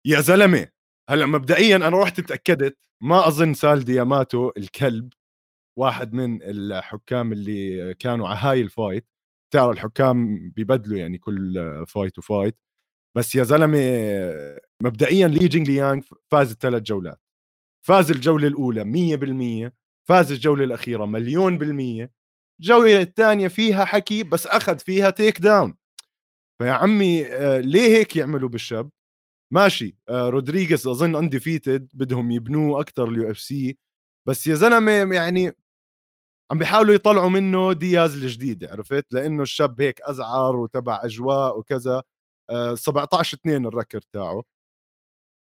يا زلمة هلأ مبدئيا أنا رحت اتاكدت ما أظن سال دياماتو الكلب واحد من الحكام اللي كانوا على هاي ال fight تعرف الحكام بيبدلوا يعني كل fight و fight. بس يا زلمة مبدئيا لي جينغ ليانغ فاز الثلاث جولات. فاز الجولة الأولى 100% فاز الجولة الأخيرة مليون بالمية الجولة الثانية فيها حكي بس أخذ فيها takedown فيا عمي آه، ليه هيك يعملوا بالشاب؟ ماشي آه، رودريغيز أظن undefeated بدهم يبنوه أكثر ال UFC بس يا زلمة يعني عم بيحاولوا يطلعوا منه دياز الجديد عرفت؟ لأنه الشاب هيك أزعر وتبع أجواء وكذا. 17 آه، 2 ال record تاعه.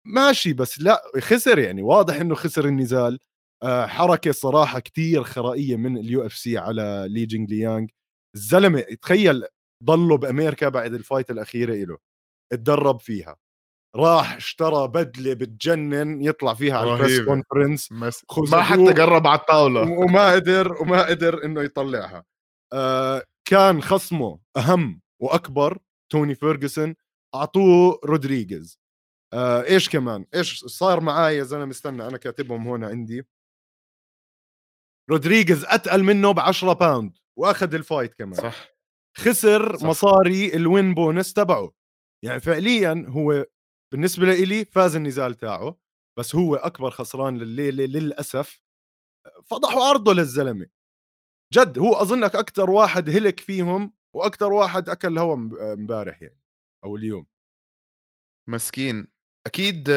ماشي بس لا خسر يعني واضح إنه خسر النزال. آه، حركة صراحة كتير خرائية من ال UFC على لي جينغ ليانغ. الزلمة تخيل ضلوا بأمريكا بعد ال fight الأخيرة له اتدرب فيها. راح اشترى بدلة بتجنن يطلع فيها على ال press conference ما حتى قرب على الطاولة. وما قدر وما قدر إنه يطلعها. آه كان خصمه أهم وأكبر توني فيرجسون أعطوه رودريغيز. آه إيش كمان؟ إيش صار معاي يا زلمة؟ استنى أنا كاتبهم هون عندي. رودريغيز أتقل منه ب 10 pound وأخذ ال fight كمان. صح. خسر صح. مصاري ال win bonus تبعه. يعني فعليا هو بالنسبة لي فاز النزال تاعه بس هو أكبر خسران لليلة للأسف. فضحوا عرضه للزلمة. جد هو أظنك أكثر واحد هلك فيهم وأكثر واحد أكل هوا امبارح يعني أو اليوم. مسكين. أكيد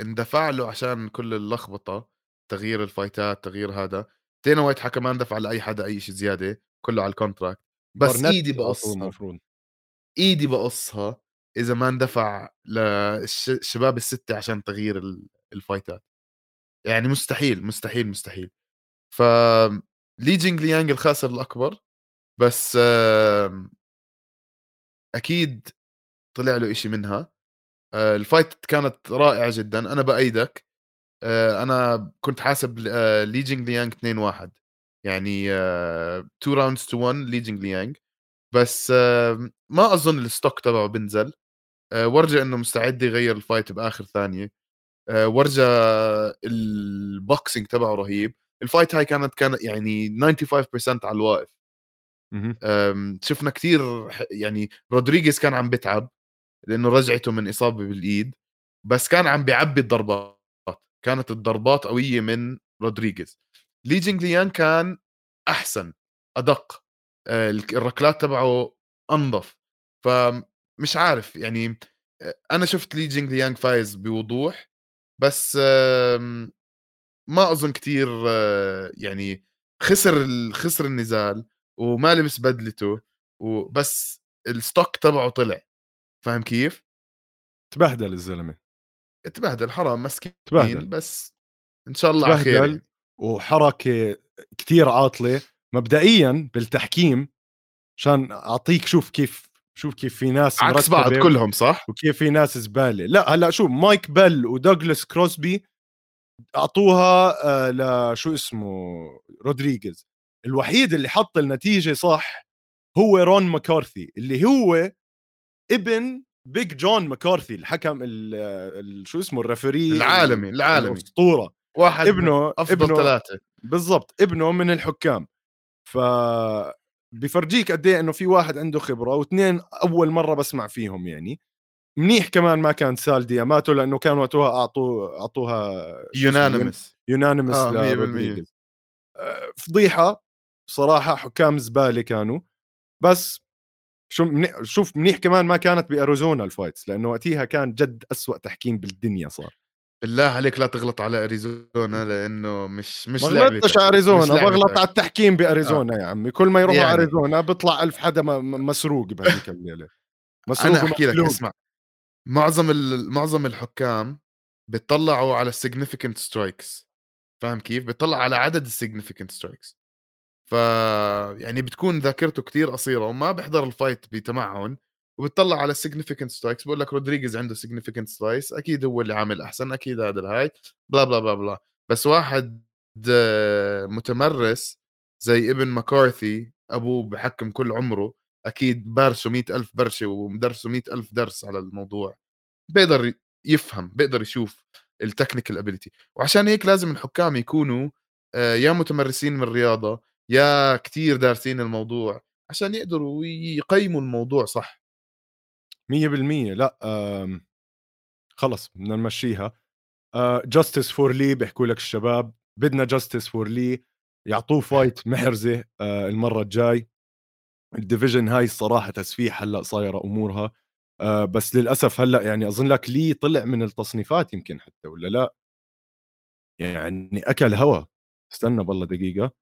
اندفع له عشان كل اللخبطة تغيير ال fightات تغيير هذا. دينا وايت حكى ما اندفع لأي حدا أي شيء زيادة كله على ال contract بس إيدي بقصها. إيدي بقصها إذا ما اندفع للشباب الستة عشان تغيير ال fightات. يعني مستحيل مستحيل مستحيل. ف لي جينغ ليانج الخاسر الأكبر بس أكيد طلع له إشي منها. آه، ال fight كانت رائعة جدا. أنا بأيدك. آه، أنا كنت حاسب لي جينغ ليانج 2 1 يعني 2 rounds to 1 لي جينغ ليانج بس ما أظن ال stock تبعه بنزل. آه، ورجى إنه مستعد يغير ال fight بآخر ثانية. آه، ورجى ال boxing تبعه رهيب. ال fight هاي كانت كانت يعني 95% على الواقف. شفنا كثير يعني رودريغيز كان عم بتعب لأنه رجعته من إصابة بالإيد بس كان عم بيعبي الضربات كانت الضربات قوية من رودريغيز لي ليان كان أحسن أدق آه، الركلات تبعه أنظف. فمش عارف يعني أنا شفت لي جينغ ليانغ فايز بوضوح بس ما أظن كثير يعني خسر خسر النزال. وما لبس بدلته وبس ال stock تبعه طلع. فاهم كيف؟ تبهدل الزلمة. تبهدل حرام مسكين تبهدل. بس إن شاء الله على خير يعني. وحركة كثير عاطلة. مبدئيا بالتحكيم عشان أعطيك شوف كيف شوف كيف في ناس عكس بعض كلهم صح؟ وكيف في ناس زبالة. لا هلأ شوف مايك بيل ودوغلاس كروسبي أعطوها آه لشو اسمه رودريغيز. الوحيد اللي حط النتيجة صح هو رون ماكارثي اللي هو ابن بيج جون ماكارثي الحكم ال شو اسمه ال referee العالمي العالمي. الأسطورة. واحد ابنه أفضل ابنه ثلاثة. بالضبط ابنه من الحكام. ف بفرجيك قد إيه إنه في واحد عنده خبرة واثنين أول مرة بسمع فيهم يعني. منيح كمان ما كان سال دياماتو لأنه كان وقتها أعطوه أعطوها unanimous unanimous آه فضيحة. صراحة حكام زبالة كانوا. بس شو منيح شوف منيح كمان ما كانت بأريزونا ال fights لأنه وقتها كان جد أسوأ تحكيم بالدنيا صار. بالله عليك لا تغلط على أريزونا لأنه مش مش ما غلطتش على أريزونا بغلط على التحكيم بأريزونا آه. يا عمي. كل ما يروحوا يعني. أريزونا بيطلع ألف حدا مسروق بهذيك الليلة. مسروق أنا أحكي لك اسمع. معظم معظم الحكام بيطلعوا على ال significant strikes فاهم كيف؟ بيطلع على عدد ال significant strikes ف يعني بتكون ذاكرته كتير قصيرة وما بيحضر ال fight بتمعن وبتطلع على ال significant strikes بقول لك رودريغيز عنده significant strikes أكيد هو اللي عامل أحسن أكيد هذا الهاي بلا بلا بلا بلا بس واحد متمرس زي ابن مكارثي أبوه بحكم كل عمره أكيد دارسه مئة ألف ورشة ومدرسه مئة ألف درس على الموضوع. بيقدر يفهم بيقدر يشوف ال technical ability وعشان هيك لازم الحكام يكونوا آه، يا متمرسين من الرياضة يا كتير دارسين الموضوع عشان يقدروا يقيموا الموضوع صح. 100% لأ آمم، خلص بدنا نمشّيها. justice for لي بيحكوا لك الشباب بدنا justice for لي يعطوه fight محرزة آه، المرّة الجاي. ال division هاي الصراحة تسفيح هلأ صايرة أمورها. آه، بس للأسف هلأ يعني أظن لك لي طلع من التصنيفات يمكن حتى ولا لأ؟ يعني أكل هوا. استنى بالله دقيقة.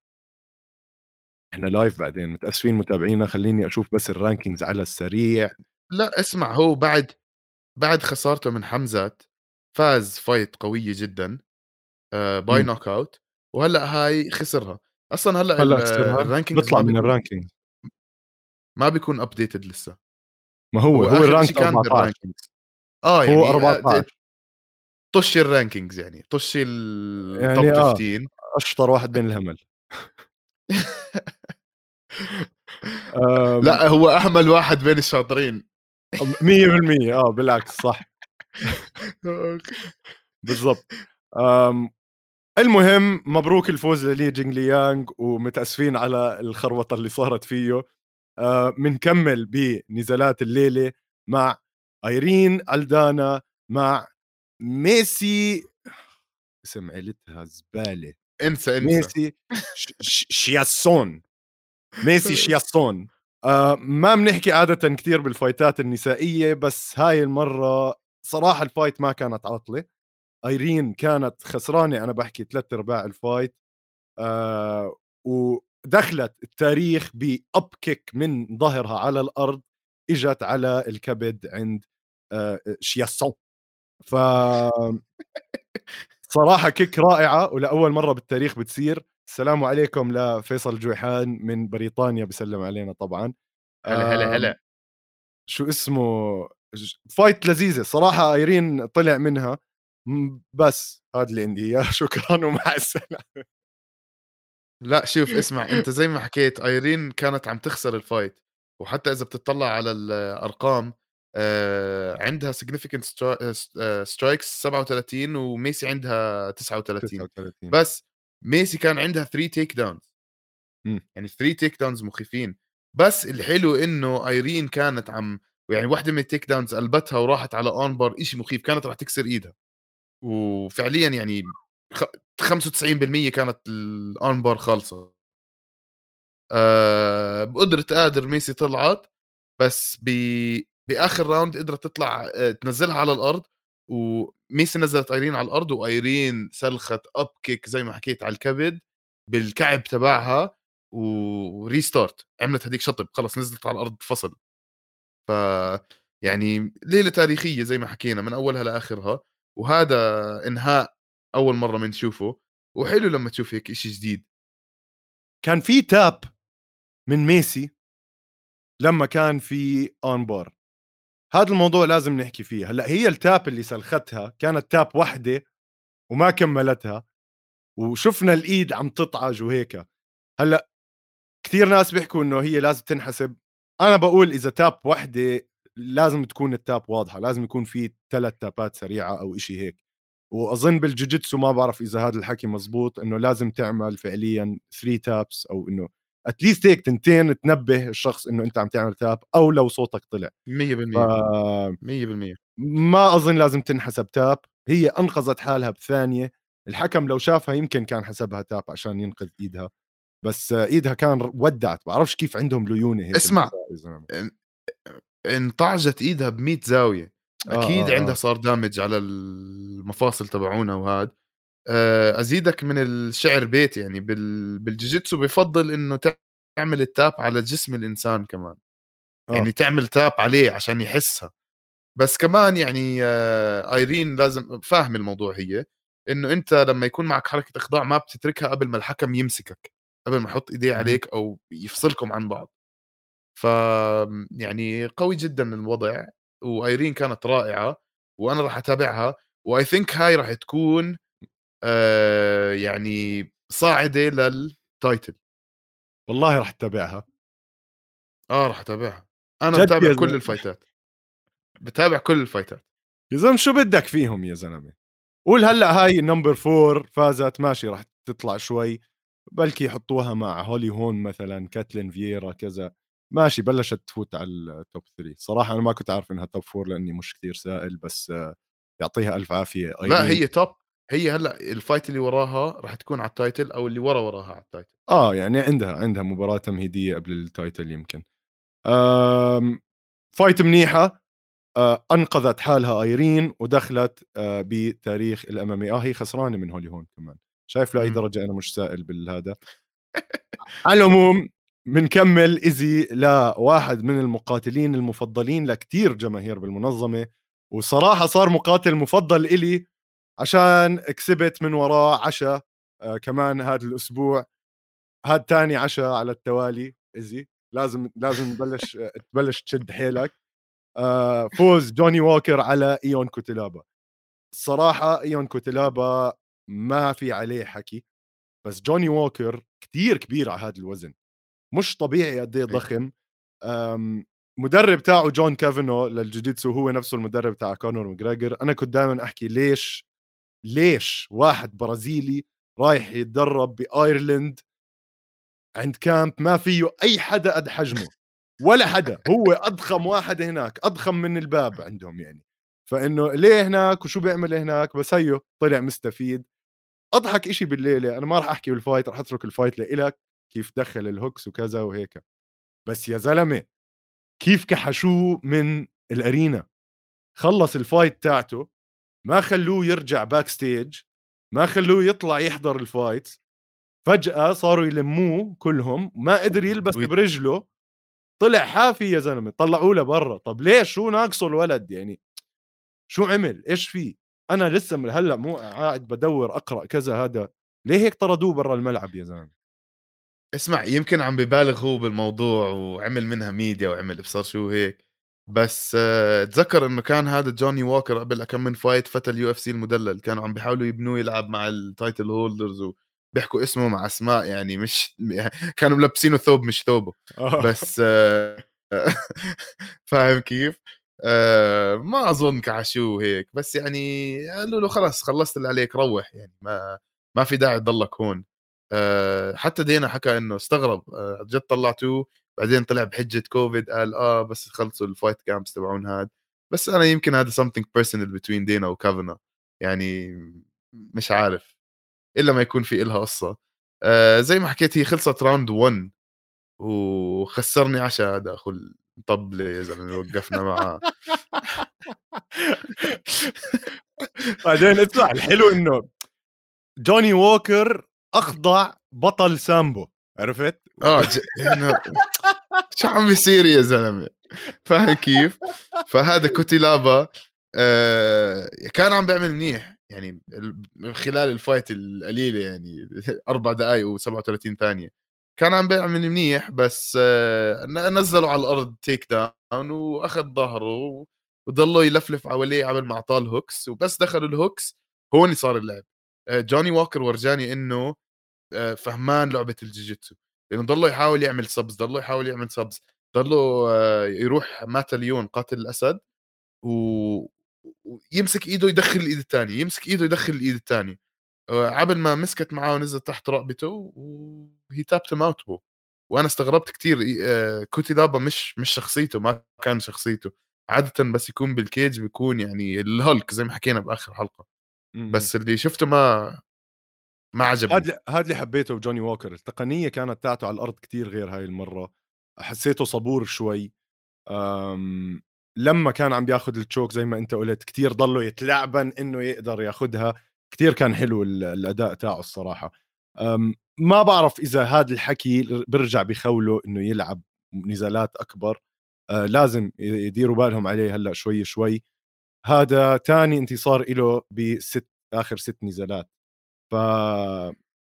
إحنا live بعدين متأسفين متابعينا خلّيني أشوف بس ال rankings على السريع. لأ اسمع هو بعد بعد خسارته من حمزات فاز fight قوية جدًا by knockout وهلأ هاي خسرها، أصلًا هلأ هلأ خسرها ال rankings بيطلع من الرانكينج ما بيكون updated لسه. ما هو هو, هو ال rank 14 آه يعني هو 14 طش ال rankings يعني طش ال top يعني 15 آه. أشطر واحد بين الهمل. لا هو أهمل واحد بين الشاطرين. 100% آه بالعكس صح. بالضبط. المهم مبروك الفوز للي جينغ ليانغ ومتأسفين على الخربطه اللي صارت فيه. بنكمل بنزالات الليلة مع ايرين ألدانا مع ميسي. اسم عيلتها زبالة. انسى انسى. ميسي شياسون. ميسي شياسون. آه ما بنحكي عادة كثير بالفايتات النسائية بس هاي المرة صراحة ال fight ما كانت عاطلة. ايرين كانت خسرانة أنا بحكي ثلاث أرباع الفايت. آه ودخلت التاريخ ب upkick من ظهرها على الأرض إجت على الكبد عند آه شياسون. ف صراحة kick رائعة ولأول مرة بالتاريخ بتصير. السلام عليكم لفيصل جويحان من بريطانيا بسلم علينا طبعا. هلا هلا هلا. شو اسمه؟ fight لذيذة صراحة ايرين طلع منها. بس هذا اللي عندي إياه. شكرا ومع السلامة. لا شوف اسمع انت زي ما حكيت ايرين كانت عم تخسر الفايت وحتى إذا بتطلع على الأرقام آه عندها significant strikes 37 وميسي عندها 39 39 بس ميسي كان عندها 3 takedowns يعني 3 takedowns مخيفين. بس الحلو إنه ايرين كانت عم يعني واحدة من ال takedowns قلبتها وراحت على armbar شيء مخيف كانت راح تكسر إيدها. وفعليا يعني 95% كانت ال armbar خالصة. أه بقدرة قادر ميسي طلعت بس ب... بآخر round قدرت تطلع آه، تنزلها على الأرض وميسي نزلت آيرين على الأرض وآيرين سلخت upkick زي ما حكيت على الكبد بالكعب تبعها وريستارت عملت هذيك شطب خلص نزلت على الأرض فصل. ف يعني ليلة تاريخية زي ما حكينا من أولها لآخرها وهذا إنهاء أول مرة بنشوفه وحلو لما تشوف هيك شيء جديد. كان في tap من ميسي لما كان في armbar هذا الموضوع لازم نحكي فيه. هلأ هي ال tap اللي سلختها كانت tap واحدة وما كملتها وشفنا الإيد عم تطعج وهيك. هلأ كثير ناس بيحكوا إنه هي لازم تنحسب. أنا بقول إذا تاب واحدة لازم تكون التاب واضحة لازم يكون في ثلاث تابات سريعة أو إشي هيك. وأظن بالجوجيتسو ما بعرف إذا هذا الحكي مزبوط إنه لازم تعمل فعليا 3 تابس أو إنه اتليست هيك تنتين تنبه الشخص إنه أنت عم تعمل تاب أو لو صوتك طلع. 100% ف... 100% ما أظن لازم تنحسب تاب. هي أنقذت حالها بثانية. الحكم لو شافها يمكن كان حسبها تاب عشان ينقذ إيدها. بس إيدها كان ودعت. بعرفش كيف عندهم ليونة هيك اسمع. انطعجت إيدها ب100 زاوية. آه، أكيد آه، عندها آه. صار دامج على المفاصل تبعونها وهذا آه، أزيدك من الشعر بيت يعني. بال... بالجوجيتسو بفضل إنه تعمل التاب على جسم الإنسان كمان. آه. يعني تعمل tap عليه عشان يحسها. بس كمان يعني آه، آيرين لازم فاهم الموضوع هي. إنه أنت لما يكون معك حركة إخضاع ما بتتركها قبل ما الحكم يمسكك. قبل ما يحط إيديه. عليك أو يفصلكم عن بعض. ف يعني قوي جدا الوضع وآيرين كانت رائعة وأنا راح أتابعها و I think هاي راح تكون آه يعني صاعده لل title والله راح أتابعها. آه راح أتابعها. أنا بتابع كل. الفايتات بتابع كل الفايتات يا زلمة شو بدك فيهم يا زلمة؟ قول هلأ هاي number four فازت ماشي راح تطلع شوي. بلكي يحطوها مع هولي هولم مثلا كاتلين فييرا كذا. ماشي بلشت تفوت على ال top 3 صراحة أنا ما كنت عارف إنها top four لأني مش كثير سائل بس يعطيها ألف عافية. لا أيرين. هي top هي هلأ ال fight اللي وراها راح تكون على ال title أو اللي ورا وراها على ال title آه يعني عندها عندها مباراة تمهيدية قبل ال title يمكن. آم fight منيحة. آه أنقذت حالها أيرين ودخلت آه بتاريخ ال MMA آه هي خسرانة من هولي هون كمان. شايف لأي. درجة أنا مش سائل بالهذا. على العموم بنكمل ايزي لواحد من المقاتلين المفضلين لكتير جماهير بالمنظمة وصراحة صار مقاتل مفضل إلي عشان كسبت من وراه عشاء آه كمان هذا الأسبوع هاد تاني عشاء على التوالي ايزي لازم لازم نبلش آه، تبلش تشد حيلك. آه فوز جوني ووكر على إيون كوتيلابا. الصراحه إيون كوتيلابا ما في عليه حكي بس جوني ووكر كتير كبير على هذا الوزن. مش طبيعي قد إيه ضخم. مدرب تاعه جون كافانا للجوجيتسو هو نفسه المدرب تاع كونور ماجريجر أنا كنت دائما أحكي ليش ليش واحد برازيلي رايح يتدرب بأيرلند عند camp ما فيه أي حدا قد حجمه ولا حدا هو أضخم واحد هناك أضخم من الباب عندهم يعني. فإنه ليه هناك وشو بيعمل هناك؟ بس هيو طلع مستفيد. أضحك إشي بالليلة أنا ما راح أحكي بال fight راح أترك ال fight لإلك كيف دخل ال hooks وكذا وهيك. بس يا زلمة كيف كحشوه من ال arena؟ خلص ال fight تاعته ما خلوه يرجع backstage ما خلوه يطلع يحضر ال fight فجأة صاروا يلموه كلهم ما قدر يلبس برجله. طلع حافي يا زلمة طلعوه لبرا. طب ليش شو ناقصه الولد؟ يعني شو عمل؟ إيش فيه؟ أنا لسه من هلأ مو قاعد بدور أقرأ كذا هذا. ليه هيك طردوه برا الملعب يا زلمة؟ اسمع يمكن عم ببالغ هو بالموضوع وعمل منها ميديا وعمل ابصر شو هيك. بس آه، تذكر إنه كان هذا جوني ووكر قبل كم من fight فتى ال UFC المدلل كانوا عم بيحاولوا يبنوه يلعب مع ال title holders وبيحكوا اسمه مع أسماء يعني مش كانوا ملبسينه ثوب مش ثوبه آه. بس آه، فاهم كيف؟ آه، ما أظن كحشوه هيك بس يعني قالوا له خلص خلصت اللي عليك روح يعني ما ما في داعي تضلك هون آه، حتى دينا حكى إنه استغرب آه، جد طلعتوه بعدين طلع بحجة كوفيد قال آه بس خلصوا ال fight camps تبعون هاد. بس أنا يمكن هذا something personal between دينا وكافانا يعني مش عارف إلا ما يكون في إلها قصة. آه زي ما حكيت هي خلصت round 1 وخسرني عشاء هذا أخو الطبلة يا زلمة وقفنا معاه. بعدين اسمع الحلو إنه جوني ووكر أخضع بطل سامبو عرفت؟ آه شو عم بيصير يا زلمة؟ فاهم كيف؟ فهذا كوتيلابا آه كان عم بيعمل منيح يعني من خلال ال fight القليلة يعني أربع دقائق و37 ثانية. كان عم بيعمل منيح بس آه نزلوا على الأرض takedown وأخذ ظهره وضلوا يلفلف حواليه عبل ما حط ال hooks وبس دخلوا ال hooks هون صار اللعب. آه جوني ووكر ورجاني إنه آه فهمان لعبة الجوجيتسو. لأنه ضله يحاول يعمل subs ضله يحاول يعمل subs ضله آه يروح mata leão قاتل الأسد و... ويمسك إيده يدخل الإيد الثانية يمسك إيده يدخل الإيد الثانية عبل ما مسكت معاه ونزلت تحت رقبته وهي tapped out هو وأنا استغربت كثير كوتيلابا مش مش شخصيته ما كان شخصيته عاده بس يكون بال cage بيكون يعني الهولك زي ما حكينا بآخر حلقة. بس اللي شفته ما ما عجبني هذا هذا اللي حبيته بجوني ووكر التقنية كانت تاعته على الأرض كتير غير هاي المرة حسيته صبور شوي آمم، لمّا كان عم بياخُد ال choke زي ما أنت قُلت كتير ضلّه يتلعبن إنه يقدر ياخُدها، كتير كان حلو ال الأداء تاعه الصراحة. آمم، ما بعرف إذا هاد الحكي ر بيرجع بيخوّله إنه يلعب نزالات أكبر، آآ لازم يديروا بالهم عليه هلأ شوي، شوي. هذا تاني انتصار إله ب6 آخر 6 نزالات. ف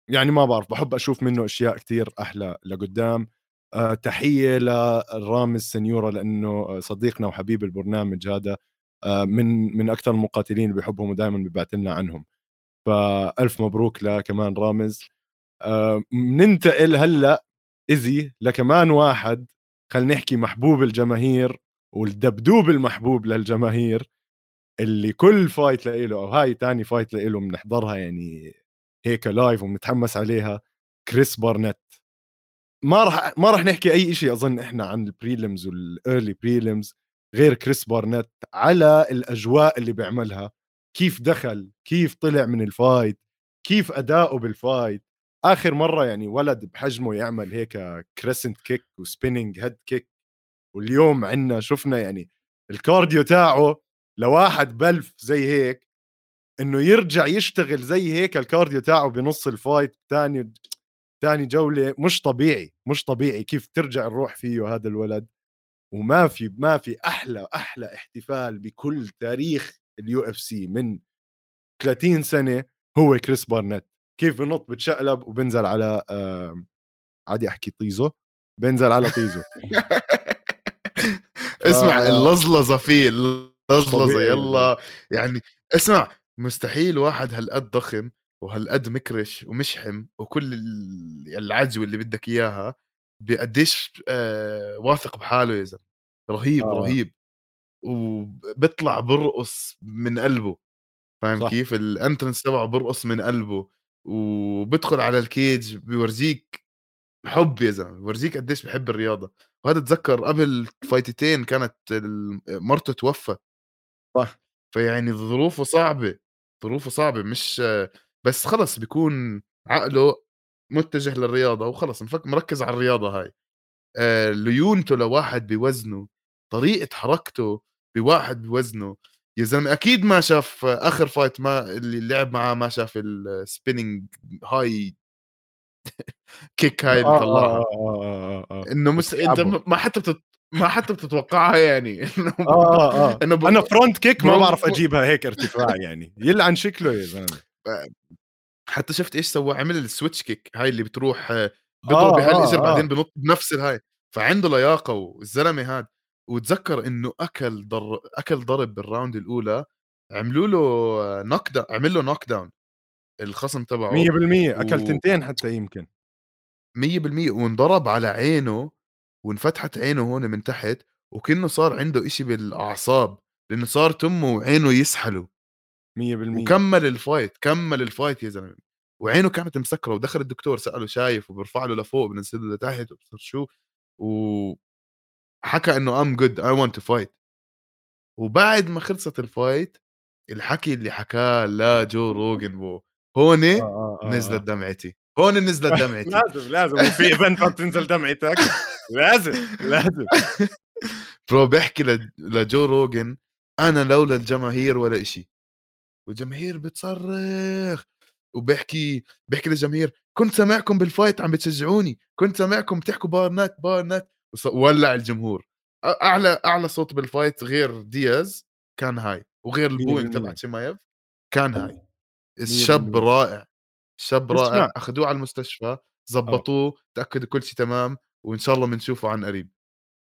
يعني ما بعرف، باحب أشوف منّه أشياء كتير أحلى لقُدّام. آآ تحية لرامز سنيورة لإنه صديقنا وحبيب البرنامج هذا، آآ من من أكتر المقاتلين اللي باحبهم ودايمًا بيبعت لنا عنهم. فألف مبروك لكمان رامز. بننتقل هلأ إزي لكمان واحد خلّينا نحكي محبوب الجماهير والدبدوب المحبوب للجماهير، اللي كل fight لإله أو هاي تاني fight لإله بنحضرها يعني هيك live وبنتحمس عليها، كريس بارنيت. ما راح ما راح نحكي أي شيء أظن إحنا عن ال prelims وال early prelims غير كريس بارنيت على الأجواء اللي بيعملها، كيف دخل، كيف طلع من ال fight، كيف أداؤه بال fight. آخر مرّة يعني ولد بحجمه يعمل هيك crescent kick و spinning head kick واليوم عندنا شُفنا يعني ال cardio تاعه لواحد بلف زي هيك إنه يرجع يشتغل زي هيك ال cardio تاعه بنُص ال fight تاني تاني جولة مش طبيعي، مش طبيعي كيف ترجع الروح فيه هذا الولد، وما في ما في أحلى أحلى احتفال بكل تاريخ ال UFC من 30 سنة هو كريس بارنيت، كيف بنط بتشقلب وبينزل على آمم، عادي أحكي طيزو، بينزل على طيزو. اسمع ف اللزلزة فيه، زلمة. يالّا يعني اسمع مستحيل واحد هالقد ضخم وهالقد مكرش ومشحم وكل ال العجوة اللي بدك إياها بقديش آآ واثق بحاله يا زلمة، رهيب، آه، رهيب. وبيطلع بيرقص من قلبه، فاهم صح، كيف؟ الentrance تبعه بيرقص من قلبه، وبيدخل على الcage بيورجيك حُب يا زلمة، بيورجيك قديش بيحب الرياضة، وهذا اتذكر قبل فايتتين كانت مرته توفت، صح، فيعني ظروفه صعبة، ظروفه صعبة مش بس خلص بيكون عقله متجه للرياضة وخلص مفك مركّز على الرياضة هاي. آآ ليونته لواحد بوزنه، طريقة حركته بواحد بوزنه، يا زلمة أكيد ما شاف آخر fight ما اللي لعب معاه ما شاف الspinning high kick هاي اللي آه، آه، طلّعها، آه، آه، آه، آه، آه، إنه مس أنت بتلعبه. م ما حتى ما حتى بتتوقعها يعني. إنه آه، آه، آه، إنه ب أنا front kick ما برغم باعرف أجيبها هيك ارتفاع يعني، يلعن شكله يا زلمة. حتى شُفت إيش سوى؟ عمل الswitch kick هاي اللي بتروح بيضرب آه، بهالإجر آه، بعدين آه، بينط بنفس الهاي، فعنده لياقة والزلمة هاد. واتذكّر إنه أكل ضر أكل ضرب بال round الأولى عملوا له knock down عمل له knock down الخصم تبعه. 100% أكل و تنتين حتى يمكن. 100% وانضرب على عينه وانفتحت عينه هون من تحت وكأنه صار عنده إشي بالأعصاب، لإنه صار تمه وعينه يسحلوا. 100% وكمّل الfight كمّل الfight يا زلمة، وعينه كانت مسكرة ودخل الدكتور سأله شايف وبيرفع له لفوق بينزّل له لتحت وأبصر شو، وحكى إنه I'm good I want to fight. وبعد ما خلصت الfight الحكي اللي حكاه لجو روجن بو هون آه، آه، آه، نزلت آه. دمعتي، هون نزلت دمعتي لازم، لازم وفي event ما بتنزل دمعتك، لازم، لازم. برو بيحكي لج لجو روجن أنا لولا الجماهير ولا إشي. والجماهير بتصرّخ وبيحكي بيحكي للجماهير: "كنت سامعكم بالfight عم بتشجعوني، كنت سامعكم بتحكوا بارنات، بارنات." وص ولّع الجمهور. أ أعلى أعلى صوت بالfight غير دياز كان هاي، وغير الbooing تبع 100% شيمايف كان هاي. الشاب 100% رائع، اسمع أخدوه على المستشفى، آه. ضبّطوه، تأكدوا كل شي تمام، وإن شاء الله بنشوفه عن قريب.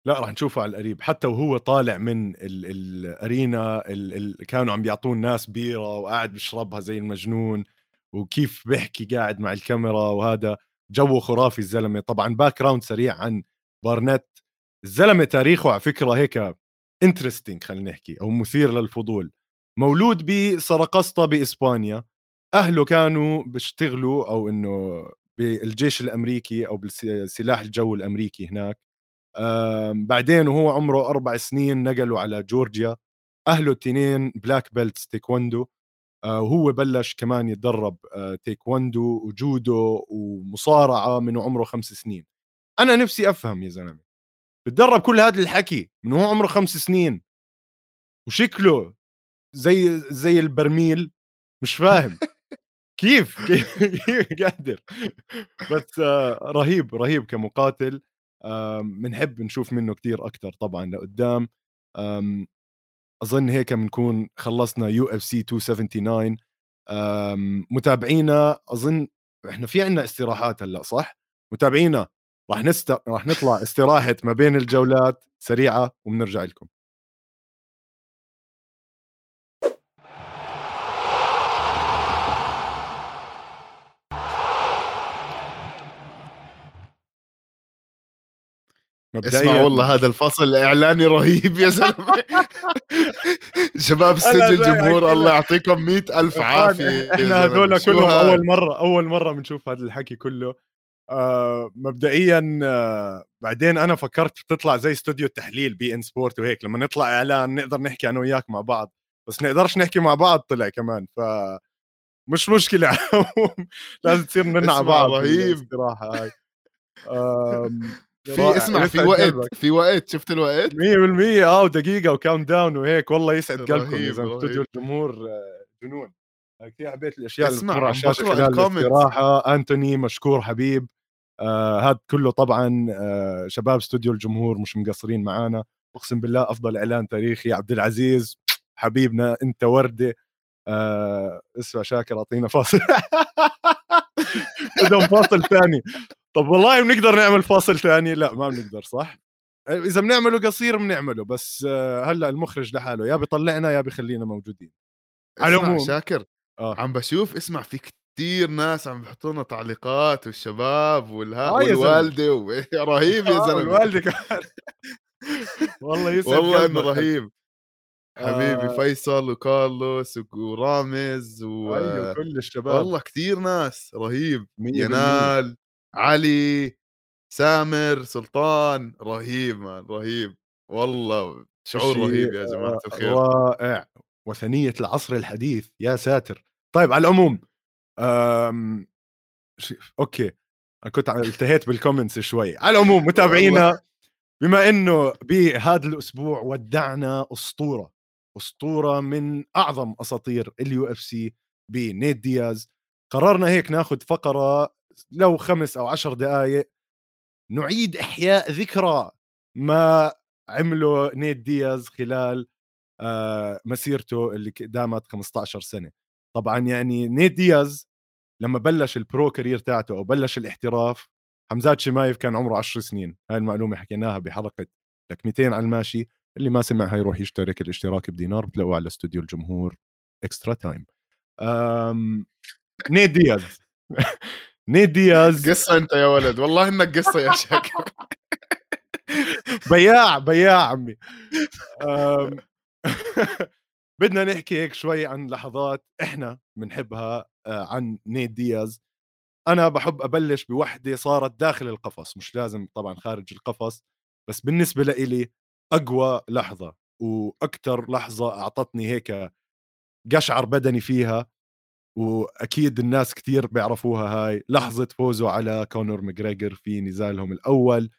لأ راح نشوفه على القريب، حتى وهو طالع من ال الأرينا ال ال كانوا عم بيعطوه الناس بيرة وقاعد بيشربها زي المجنون، وكيف بيحكي قاعد مع الكاميرا وهذا، جوّه خرافي الزلمة، طبعًا background سريع عن بارنيت، الزلمة تاريخه على فكرة هيك interesting خلّينا نحكي أو مثير للفضول، مولود بسرقسطة بإسبانيا، أهله كانوا بيشتغلوا أو إنه بالجيش الأمريكي أو بالس سلاح الجو الأمريكي هناك. بعدين وهو عمره 4 سنين نقلوا على جورجيا، أهله التنين black belts تايكوندو، آآ، وهو بلش كمان يتدرب آآ، تايكوندو وجودو ومصارعة من وعمره 5 سنين. أنا نفسي أفهم يا زلمة، بتدرب كل هذا الحكي من هو عمره خمس سنين؟ وشكله زي زي البرميل؟ مش فاهم. كيف؟ كيف؟ قادر؟ بس آه، رهيب رهيب كمقاتل. بنحب نشوف منه كثير أكثر طبعا لقدام. أظن هيك بنكون خلصنا UFC 279 متابعينا أظن إحنا في عندنا استراحات هلأ صح؟ متابعينا راح نست راح نطلع استراحة ما بين الجولات سريعة وبنرجع لكم. مبدئيا. اسمع والله هذا الفصل الاعلاني رهيب يا زلمة. شباب استديو الجمهور الله يعطيكم مئة ألف عافية إحنا هذول كلهم أول مرة أول مرة بنشوف هذا الحكي كله. آه مبدئيا آه بعدين أنا فكرت تطلع زي استوديو التحليل beIN Sport وهيك. لما نطلع إعلان نقدر نحكي أنا وياك مع بعض. بس نقدرش نحكي مع بعض طلع كمان. ف مش مشكلة. لازم تصير ننع بعض رهيب. صراحة هاي. في اسمع في وقت في وقت شفت الوقت؟ 100% آه ودقيقه و countdown وهيك. والله يسعد قلبكم يا زلمه استوديو الجمهور آه، جنون. كثير حبيت الأشياء اللي بتمر على الشاشة خلال الاستراحة. أنتوني مشكور حبيب. آه هذا كله طبعا آه شباب استوديو الجمهور مش مقصرين معانا. أقسم بالله أفضل إعلان تاريخي. عبد العزيز حبيبنا أنت وردة. آه اسمع شاكر أعطينا فاصل. بدهم فاصل ثاني. طب والله بنقدر نعمل فاصل ثاني لا ما بنقدر صح؟ إذا بنعمله قصير بنعمله بس آه، هلأ المخرج لحاله يا بيطلعنا يا بيخلينا موجودين. على العموم شاكر. آه. عم بشوف اسمع في كثير ناس عم بيحطوا لنا تعليقات والشباب والها آه والوالدة و... رهيب يا آه، زلمة. الوالده كمان. والله يسعد والله إنه رهيب. حبيبي آه. فيصل وكارلوس ورامز و أيوه كل الشباب. والله كثير ناس رهيب. ينال علي سامر سلطان رهيب man رهيب. والله شعور رهيب يا جماعة الخير. رائع. وثنية العصر الحديث يا ساتر. طيب على العموم أم... okay. أنا كنت التهيت بال comments شوي. على العموم متابعينا بما إنه بهذا الأسبوع ودعنا أسطورة أسطورة من أعظم أساطير ال UFC بنيت دياز. قررنا هيك ناخذ فقرة لو خمس أو عشر دقائق نعيد إحياء ذكرى ما عمله نيت دياز خلال آه، مسيرته اللي دامت 15 سنة. طبعا يعني نيت دياز لما بلش ال pro career تاعته أو بلش الاحتراف حمزات شمايف كان عمره 10 سنين. هاي المعلومة حكيناها بحلقة لك 200 على الماشي. اللي ما سمع هاي يروح يشترك الاشتراك بدينار بتلاقوه على استوديو الجمهور extra time نيت دياز. نيت دياز. قصة أنت يا ولد. والله إنك قصة يا شاكر. بياع بياع عمي. بدنا نحكي هيك شوي عن لحظات إحنا بنحبها آه، عن نيت دياز. أنا بحب أبلش بوحدة صارت داخل القفص مش لازم طبعا خارج القفص بس بالنسبة لإلي أقوى لحظة وأكثر لحظة أعطتني هيك قشعر بدني فيها. وأكيد الناس كثير بيعرفوها هاي. لحظة فوزه على كونور ماجريجر في نزالهم الأول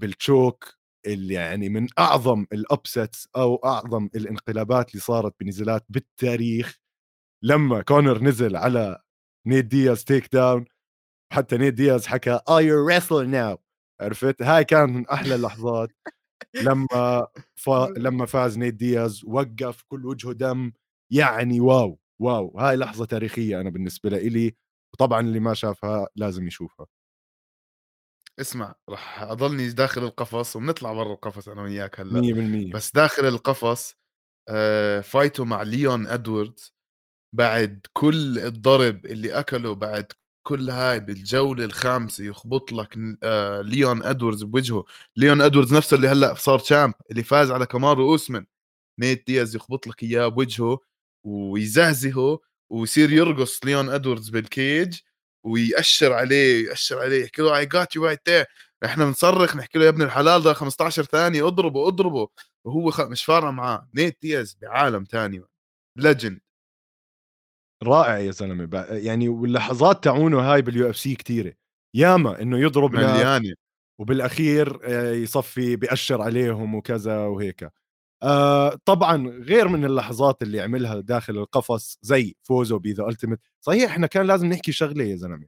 بال choke اللي يعني من أعظم ال upsets أو أعظم الانقلابات اللي صارت بنزالات بالتاريخ. لما كونر نزل على نيت دياز takedown حتى نيت دياز حكى you wrestle now عرفت؟ هاي كان من أحلى اللحظات. لما ف... لما فاز نيت دياز وقف كل وجهه دم يعني واو. واو هاي لحظة تاريخية أنا بالنسبة لي وطبعا اللي ما شافها لازم يشوفها. اسمع راح أضلني داخل القفص وبنطلع برا القفص أنا وياك هلأ. 100% بس داخل القفص آه فايته مع ليون إدواردز بعد كل الضرب اللي أكله بعد كل هاي بالجولة الخامسة يخبط لك آه ليون إدواردز بوجهه. ليون إدواردز نفسه اللي هلأ صار champ اللي فاز على كامارو اوسمن نيت دياز يخبط لك إياه بوجهه. ويزهزهه ويصير يرقص ليون ادواردز بال cage ويأشر عليه يأشر عليه يحكي له I got you right إحنا بنصرخ نحكي له يا ابن الحلال ده 15 ثانية اضربه اضربه وهو خ... مش فارقة معاه. نيت دياز بعالم ثاني legend رائع يا زلمة. يعني واللحظات تاعونه هاي بال UFC كثيره ياما إنه يضرب مليانة. وبالأخير آه، يصفي بيأشر عليهم وكذا وهيك. آه طبعا غير من اللحظات اللي عملها داخل القفص زي فوزه ب The Ultimate صحيح إحنا كان لازم نحكي شغلة يا زلمة.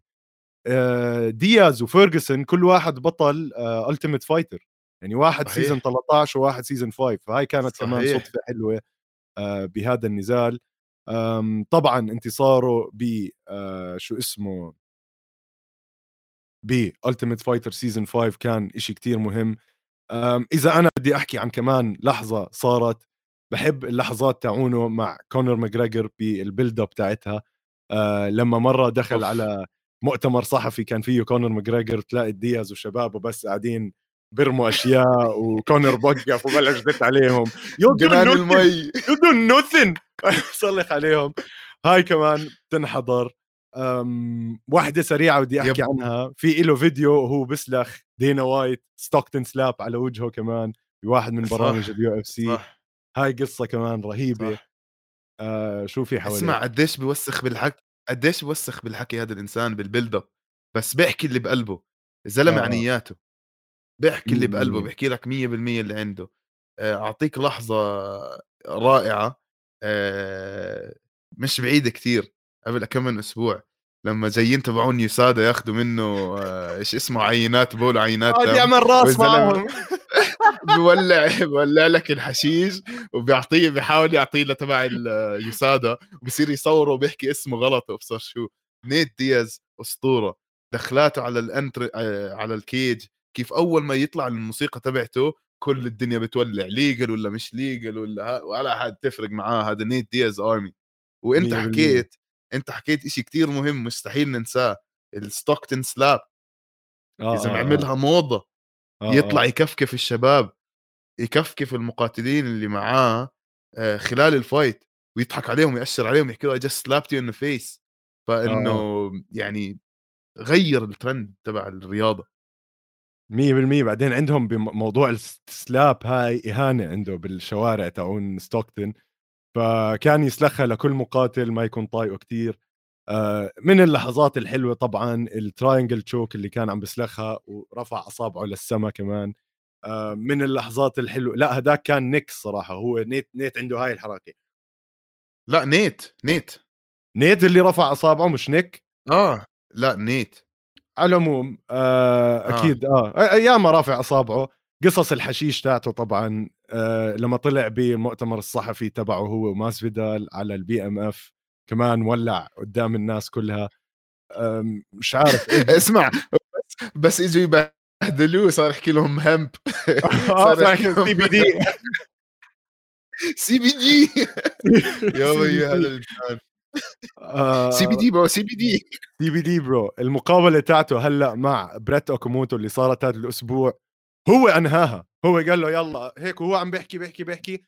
آه دياز وفيرجسون كل واحد بطل آه Ultimate Fighter يعني واحد صحيح. season 13 وواحد season 5 فهاي كانت صحيح. كمان صدفة حلوة آه بهذا النزال. طبعا انتصاره ب آه شو اسمه؟ ب Ultimate Fighter season 5 كان إشي كتير مهم. إذا أنا بدي أحكي عن كمان لحظة صارت بحب اللحظات تاعونه مع كونر ماجريجر بال build up تاعتها. أه لما مرة دخل off. على مؤتمر صحفي كان فيه كونر ماجريجر تلاقي دياز وشبابه بس قاعدين بيرموا أشياء وكونر بوقف وبلش دت عليهم. you المي. you do nothing صلخ عليهم. هاي كمان تنحضر. واحدة سريعة بدي أحكي يب. عنها. في له فيديو وهو بسلخ دينا وايت Stockton slap على وجهه كمان بواحد من برامج ال UFC. هاي قصة كمان رهيبة. صح. آه شو في حوالي اسمع قديش بيوسخ بالحكي قديش بيوسخ بالحكي هذا الإنسان بال build up بس بيحكي اللي بقلبه الزلمة آه. عنياته بيحكي اللي بقلبه بيحكي لك 100% اللي عنده. آه، أعطيك لحظة رائعة. آه، مش بعيدة كثير قبل كم من أسبوع. لما جايين تبعون يسادا ياخذوا منه آه، إيش اسمه عينات بول عينات قاعد يعمل رأس معهم بولع بولع لك الحشيش وبيعطيه بيحاول يعطيه له تبع اليسادا وبصير يصوره وبيحكي اسمه غلط. وابصر شو نيت دياز أسطورة. دخلاته على ال enter آه، على الكيج. كيف أول ما يطلع الموسيقى تبعته كل الدنيا بتولع. legal ولا مش legal ولا ولا حد تفرق معاه. هذا نيت دياز army. وأنت حكيت أنت حكيت إشي كتير مهم مستحيل ننساه ال Stockton slap آه إذا آه عملها آه. موضة آه يطلع آه. يكفكف الشباب يكفكف المقاتلين اللي معاه آه خلال ال fight ويضحك عليهم ويأشر عليهم يحكي له just slapped you in face فإنه آه. يعني غير الترند تبع الرياضة 100% بعدين عندهم بموضوع ال slap هاي إهانة عنده بالشوارع تاعون ستوكتن فكان يسلخها لكل مقاتل ما يكون طايقه كتير. آه، من اللحظات الحلوة طبعا ال triangle choke اللي كان عم بسلخها ورفع أصابعه للسما كمان. آه، من اللحظات الحلوة لا هداك كان نيك صراحة هو نيت نيت عنده هاي الحركة. لا نيت نيت. نيت اللي رفع أصابعه مش نيك؟ آه لا نيت. على العموم آه, آه. أكيد آه أيام رافع أصابعه قصص الحشيش تاعته طبعا آه لما طلع بالمؤتمر الصحفي تبعه هو وماس فيدال على ال BMF كمان ولع قدام الناس كلها. مش عارف إيه. اسمع بس, بس إجوا يبهدلوه صار يحكي لهم hemp صار يحكي سي بي دي. CBD. يا هذا سي بي دي برو سي بي دي. سي بي دي برو. المقابلة تاعته هلأ مع بريت أوكوموتو اللي صارت هذا الأسبوع. هو أنهاها هو قال له يلا هيك وهو عم بيحكي بيحكي بيحكي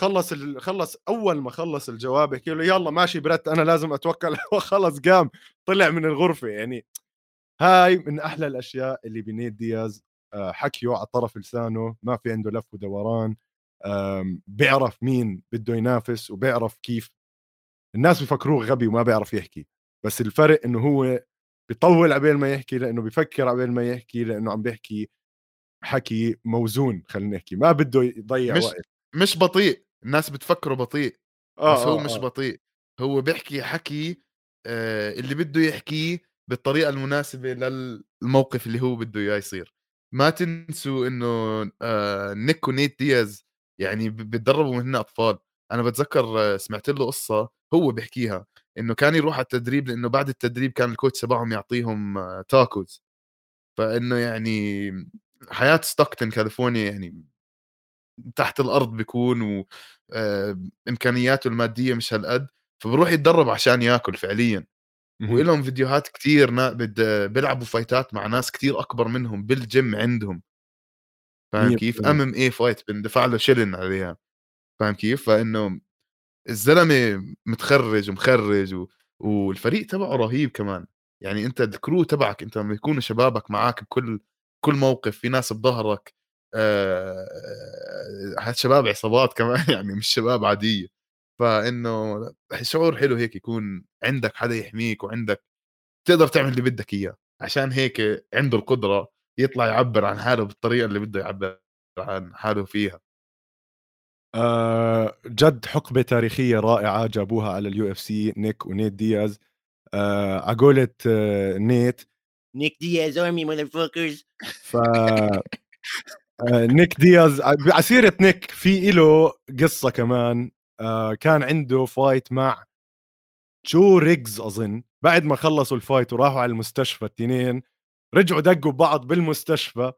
خلص ال... خلص أول ما خلص الجواب يحكي له يلا ماشي بريت أنا لازم أتوكل خلص قام طلع من الغرفة يعني. هاي من أحلى الأشياء اللي بنيت دياز آه، حكيه على طرف لسانه ما في عنده لف ودوران بيعرف مين بده ينافس وبيعرف كيف. الناس بفكروه غبي وما بيعرف يحكي بس الفرق إنه هو بيطول عبين ما يحكي لأنه بيفكر عبين ما يحكي لأنه عم بيحكي حكي موزون خلينا نحكي ما بده يضيع مش وقت. مش بطيء الناس بتفكره بطيء آه بس هو آه مش آه. بطيء هو بيحكي حكي آه اللي بده يحكيه بالطريقة المناسبة للموقف اللي هو بده إياه يصير. ما تنسوا إنه آه نيك ونيت دياز يعني بتدربوا من أطفال. أنا بتذكر آه، سمعت له قصة هو بيحكيها إنه كان يروح على التدريب لأنه بعد التدريب كان ال coach تبعهم يعطيهم تاكوز آه، فإنه يعني حياة ستوكتن كاليفورنيا يعني تحت الأرض بيكون وامكانياته آه، المادية مش هالقد فبروح يتدرب عشان ياكل فعليا. ولهم فيديوهات كثير بيلعبوا fightات مع ناس كثير أكبر منهم بالجيم عندهم. فاهم كيف؟ MMA fight بندفع له شلن عليها. فاهم كيف؟ فانه الزلمة متخرج ومخرج و... والفريق تبعه رهيب كمان. يعني أنت ال crew تبعك أنت لما يكونوا شبابك معك بكل كل موقف في ناس بظهرك آه شباب عصابات كمان يعني مش شباب عادية. فإنه شعور حلو هيك يكون عندك حدا يحميك وعندك تقدر تعمل اللي بدك إياه. عشان هيك عنده القدرة يطلع يعبر عن حاله بالطريقة اللي بده يعبر عن حاله فيها. آه جد حقبة تاريخية رائعة جابوها على ال UFC نيك ونيت دياز. آه عقولة آه نيت نيك دياز army motherfuckers ف آه، نيك دياز على سيرة نيك في له قصة كمان آه، كان عنده fight مع جو ريجز أظن. بعد ما خلصوا ال fight وراحوا على المستشفى التنين رجعوا دقوا بعض بالمستشفى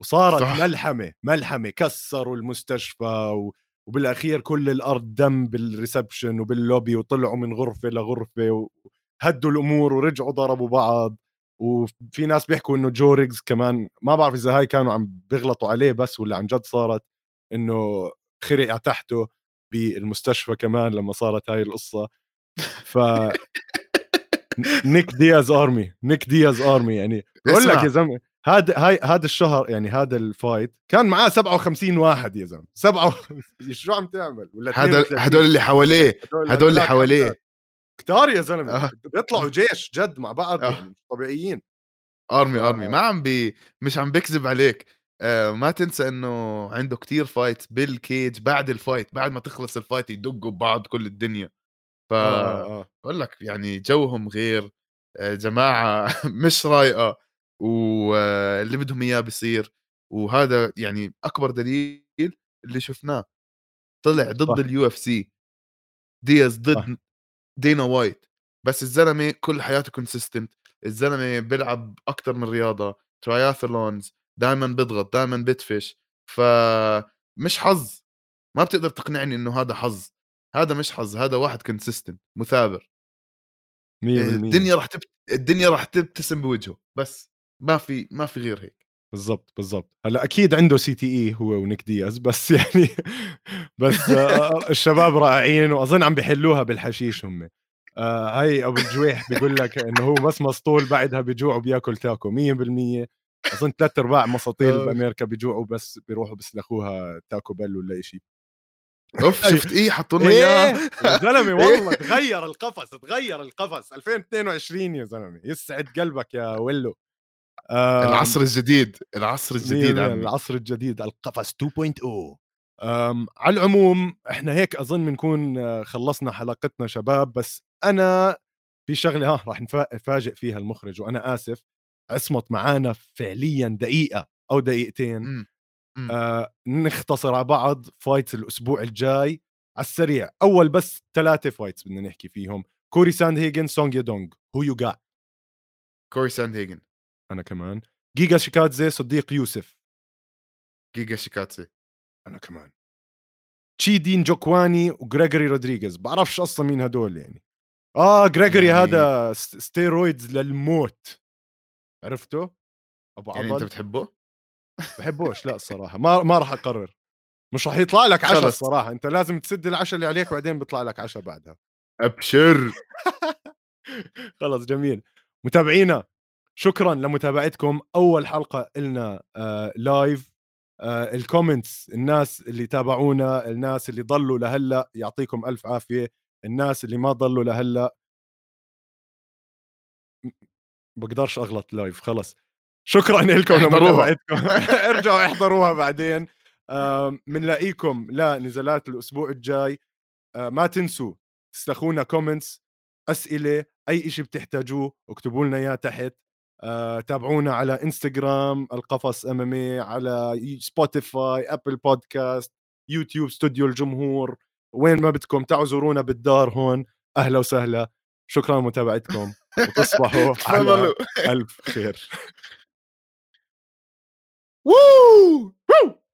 وصارت صح. ملحمة ملحمة كسروا المستشفى و... وبالأخير كل الأرض دم بال reception وبال lobby وطلعوا من غرفة لغرفة وهدوا الأمور ورجعوا ضربوا بعض. وفي ناس بيحكوا إنه جو ريجز كمان ما بعرف إذا هاي كانوا عم بيغلطوا عليه بس ولا عن جد صارت إنه خرق تحته بالمستشفى كمان لما صارت هاي القصة. ف نيك دياز army نيك دياز army يعني. بقول لك يا زلمة هذا هاي هذا الشهر يعني هذا ال fight كان معاه 57 واحد يا زلمة 57 شو عم تعمل؟ ولا هدول اللي حواليه هدول اللي حواليه. كتار يا زلمة آه. بيطلعوا جيش جد مع بعض آه. يعني طبيعيين army army آه. ما عم بي مش عم بكذب عليك آه ما تنسى إنه عنده كتير fight بال cage بعد ال fight بعد ما تخلص ال fight يدقوا ببعض كل الدنيا ف آه. آه. بقول لك يعني جوهم غير آه جماعة مش رايقة واللي بدهم إياه بيصير وهذا يعني أكبر دليل اللي شفناه طلع ضد ال UFC دياز ضد دانا وايت بس الزلمة كل حياته consistent الزلمة بيلعب أكثر من رياضة triathlons دائما بيضغط دائما بتفش فمش حظ. ما بتقدر تقنعني إنه هذا حظ. هذا مش حظ هذا واحد consistent مثابر. 100% الدنيا راح تبت... الدنيا راح تبتسم بوجهه بس ما في ما في غير هيك. بالضبط بالضبط. هلأ أكيد عنده CTE هو ونيك دياز بس يعني بس آه، الشباب رائعين وأظن عم بيحلوها بالحشيش هم. آه هاي أبو الجويح بيقول لك إنه هو بس مسطول بعدها بيجوع وبياكل تاكو 100% أظن ثلاث أرباع مساطيل آه. بأمريكا بيجوعوا بس بيروحوا بيسلخوها تاكو بيل ولا شيء أوف شفت؟ إيه حطوا لنا اياه يا زلمة والله تغير القفص تغير القفص. 2022 يا زلمة. يسعد قلبك يا ولو. العصر الجديد العصر الجديد عمي. العصر الجديد القفص 2.0 على العموم إحنا هيك أظن بنكون آه، خلصنا حلقتنا شباب بس أنا في شغلة ها راح نفاجئ فيها المخرج وأنا آسف اصمت معانا فعليا دقيقة أو دقيقتين م. م. آه نختصر على بعض fights الأسبوع الجاي على السريع أول بس ثلاثة fights بدنا نحكي فيهم كوري ساندهيجن سونج يادونغ who you got كوري ساندهيجن أنا كمان. جيجا شيكاتزي صديق يوسف. جيجا شيكاتزي. أنا كمان. تشيدي نجوكواني وجريجوري رودريغيز. بعرفش أصلا مين هدول يعني. آه جريجوري يعني... هذا steroids للموت. عرفته؟ أبو عضل يعني أنت بتحبه؟ بحبوش لا الصراحة. ما ما راح أقرر. مش راح يطلع لك عشاء الصراحة. أنت لازم تسد العشاء اللي عليك وبعدين بيطلع لك عشاء بعدها. أبشر. خلص جميل. متابعينا. شكرا لمتابعتكم. أول حلقة لنا آه live آه ال comments الناس اللي تابعونا الناس اللي ضلوا لهلأ يعطيكم ألف عافية. الناس اللي ما ضلوا لهلأ. بقدرش أغلط live خلص. شكرا لكم لمتابعتكم. ارجعوا احضروها بعدين. بنلاقيكم لنزالات الأسبوع الجاي. آه، ما تنسوا تسلخونا comments أسئلة أي شيء بتحتاجوه اكتبوا لنا إياه تحت. آه، تابعونا على انستغرام القفص MMA على Spotify Apple Podcast يوتيوب ستوديو الجمهور. وين ما بدكم تعوا زورونا بالدار هون. أهلا وسهلا. شكرا لمتابعتكم. وتصبحوا على ألف خير. Woo! Woo!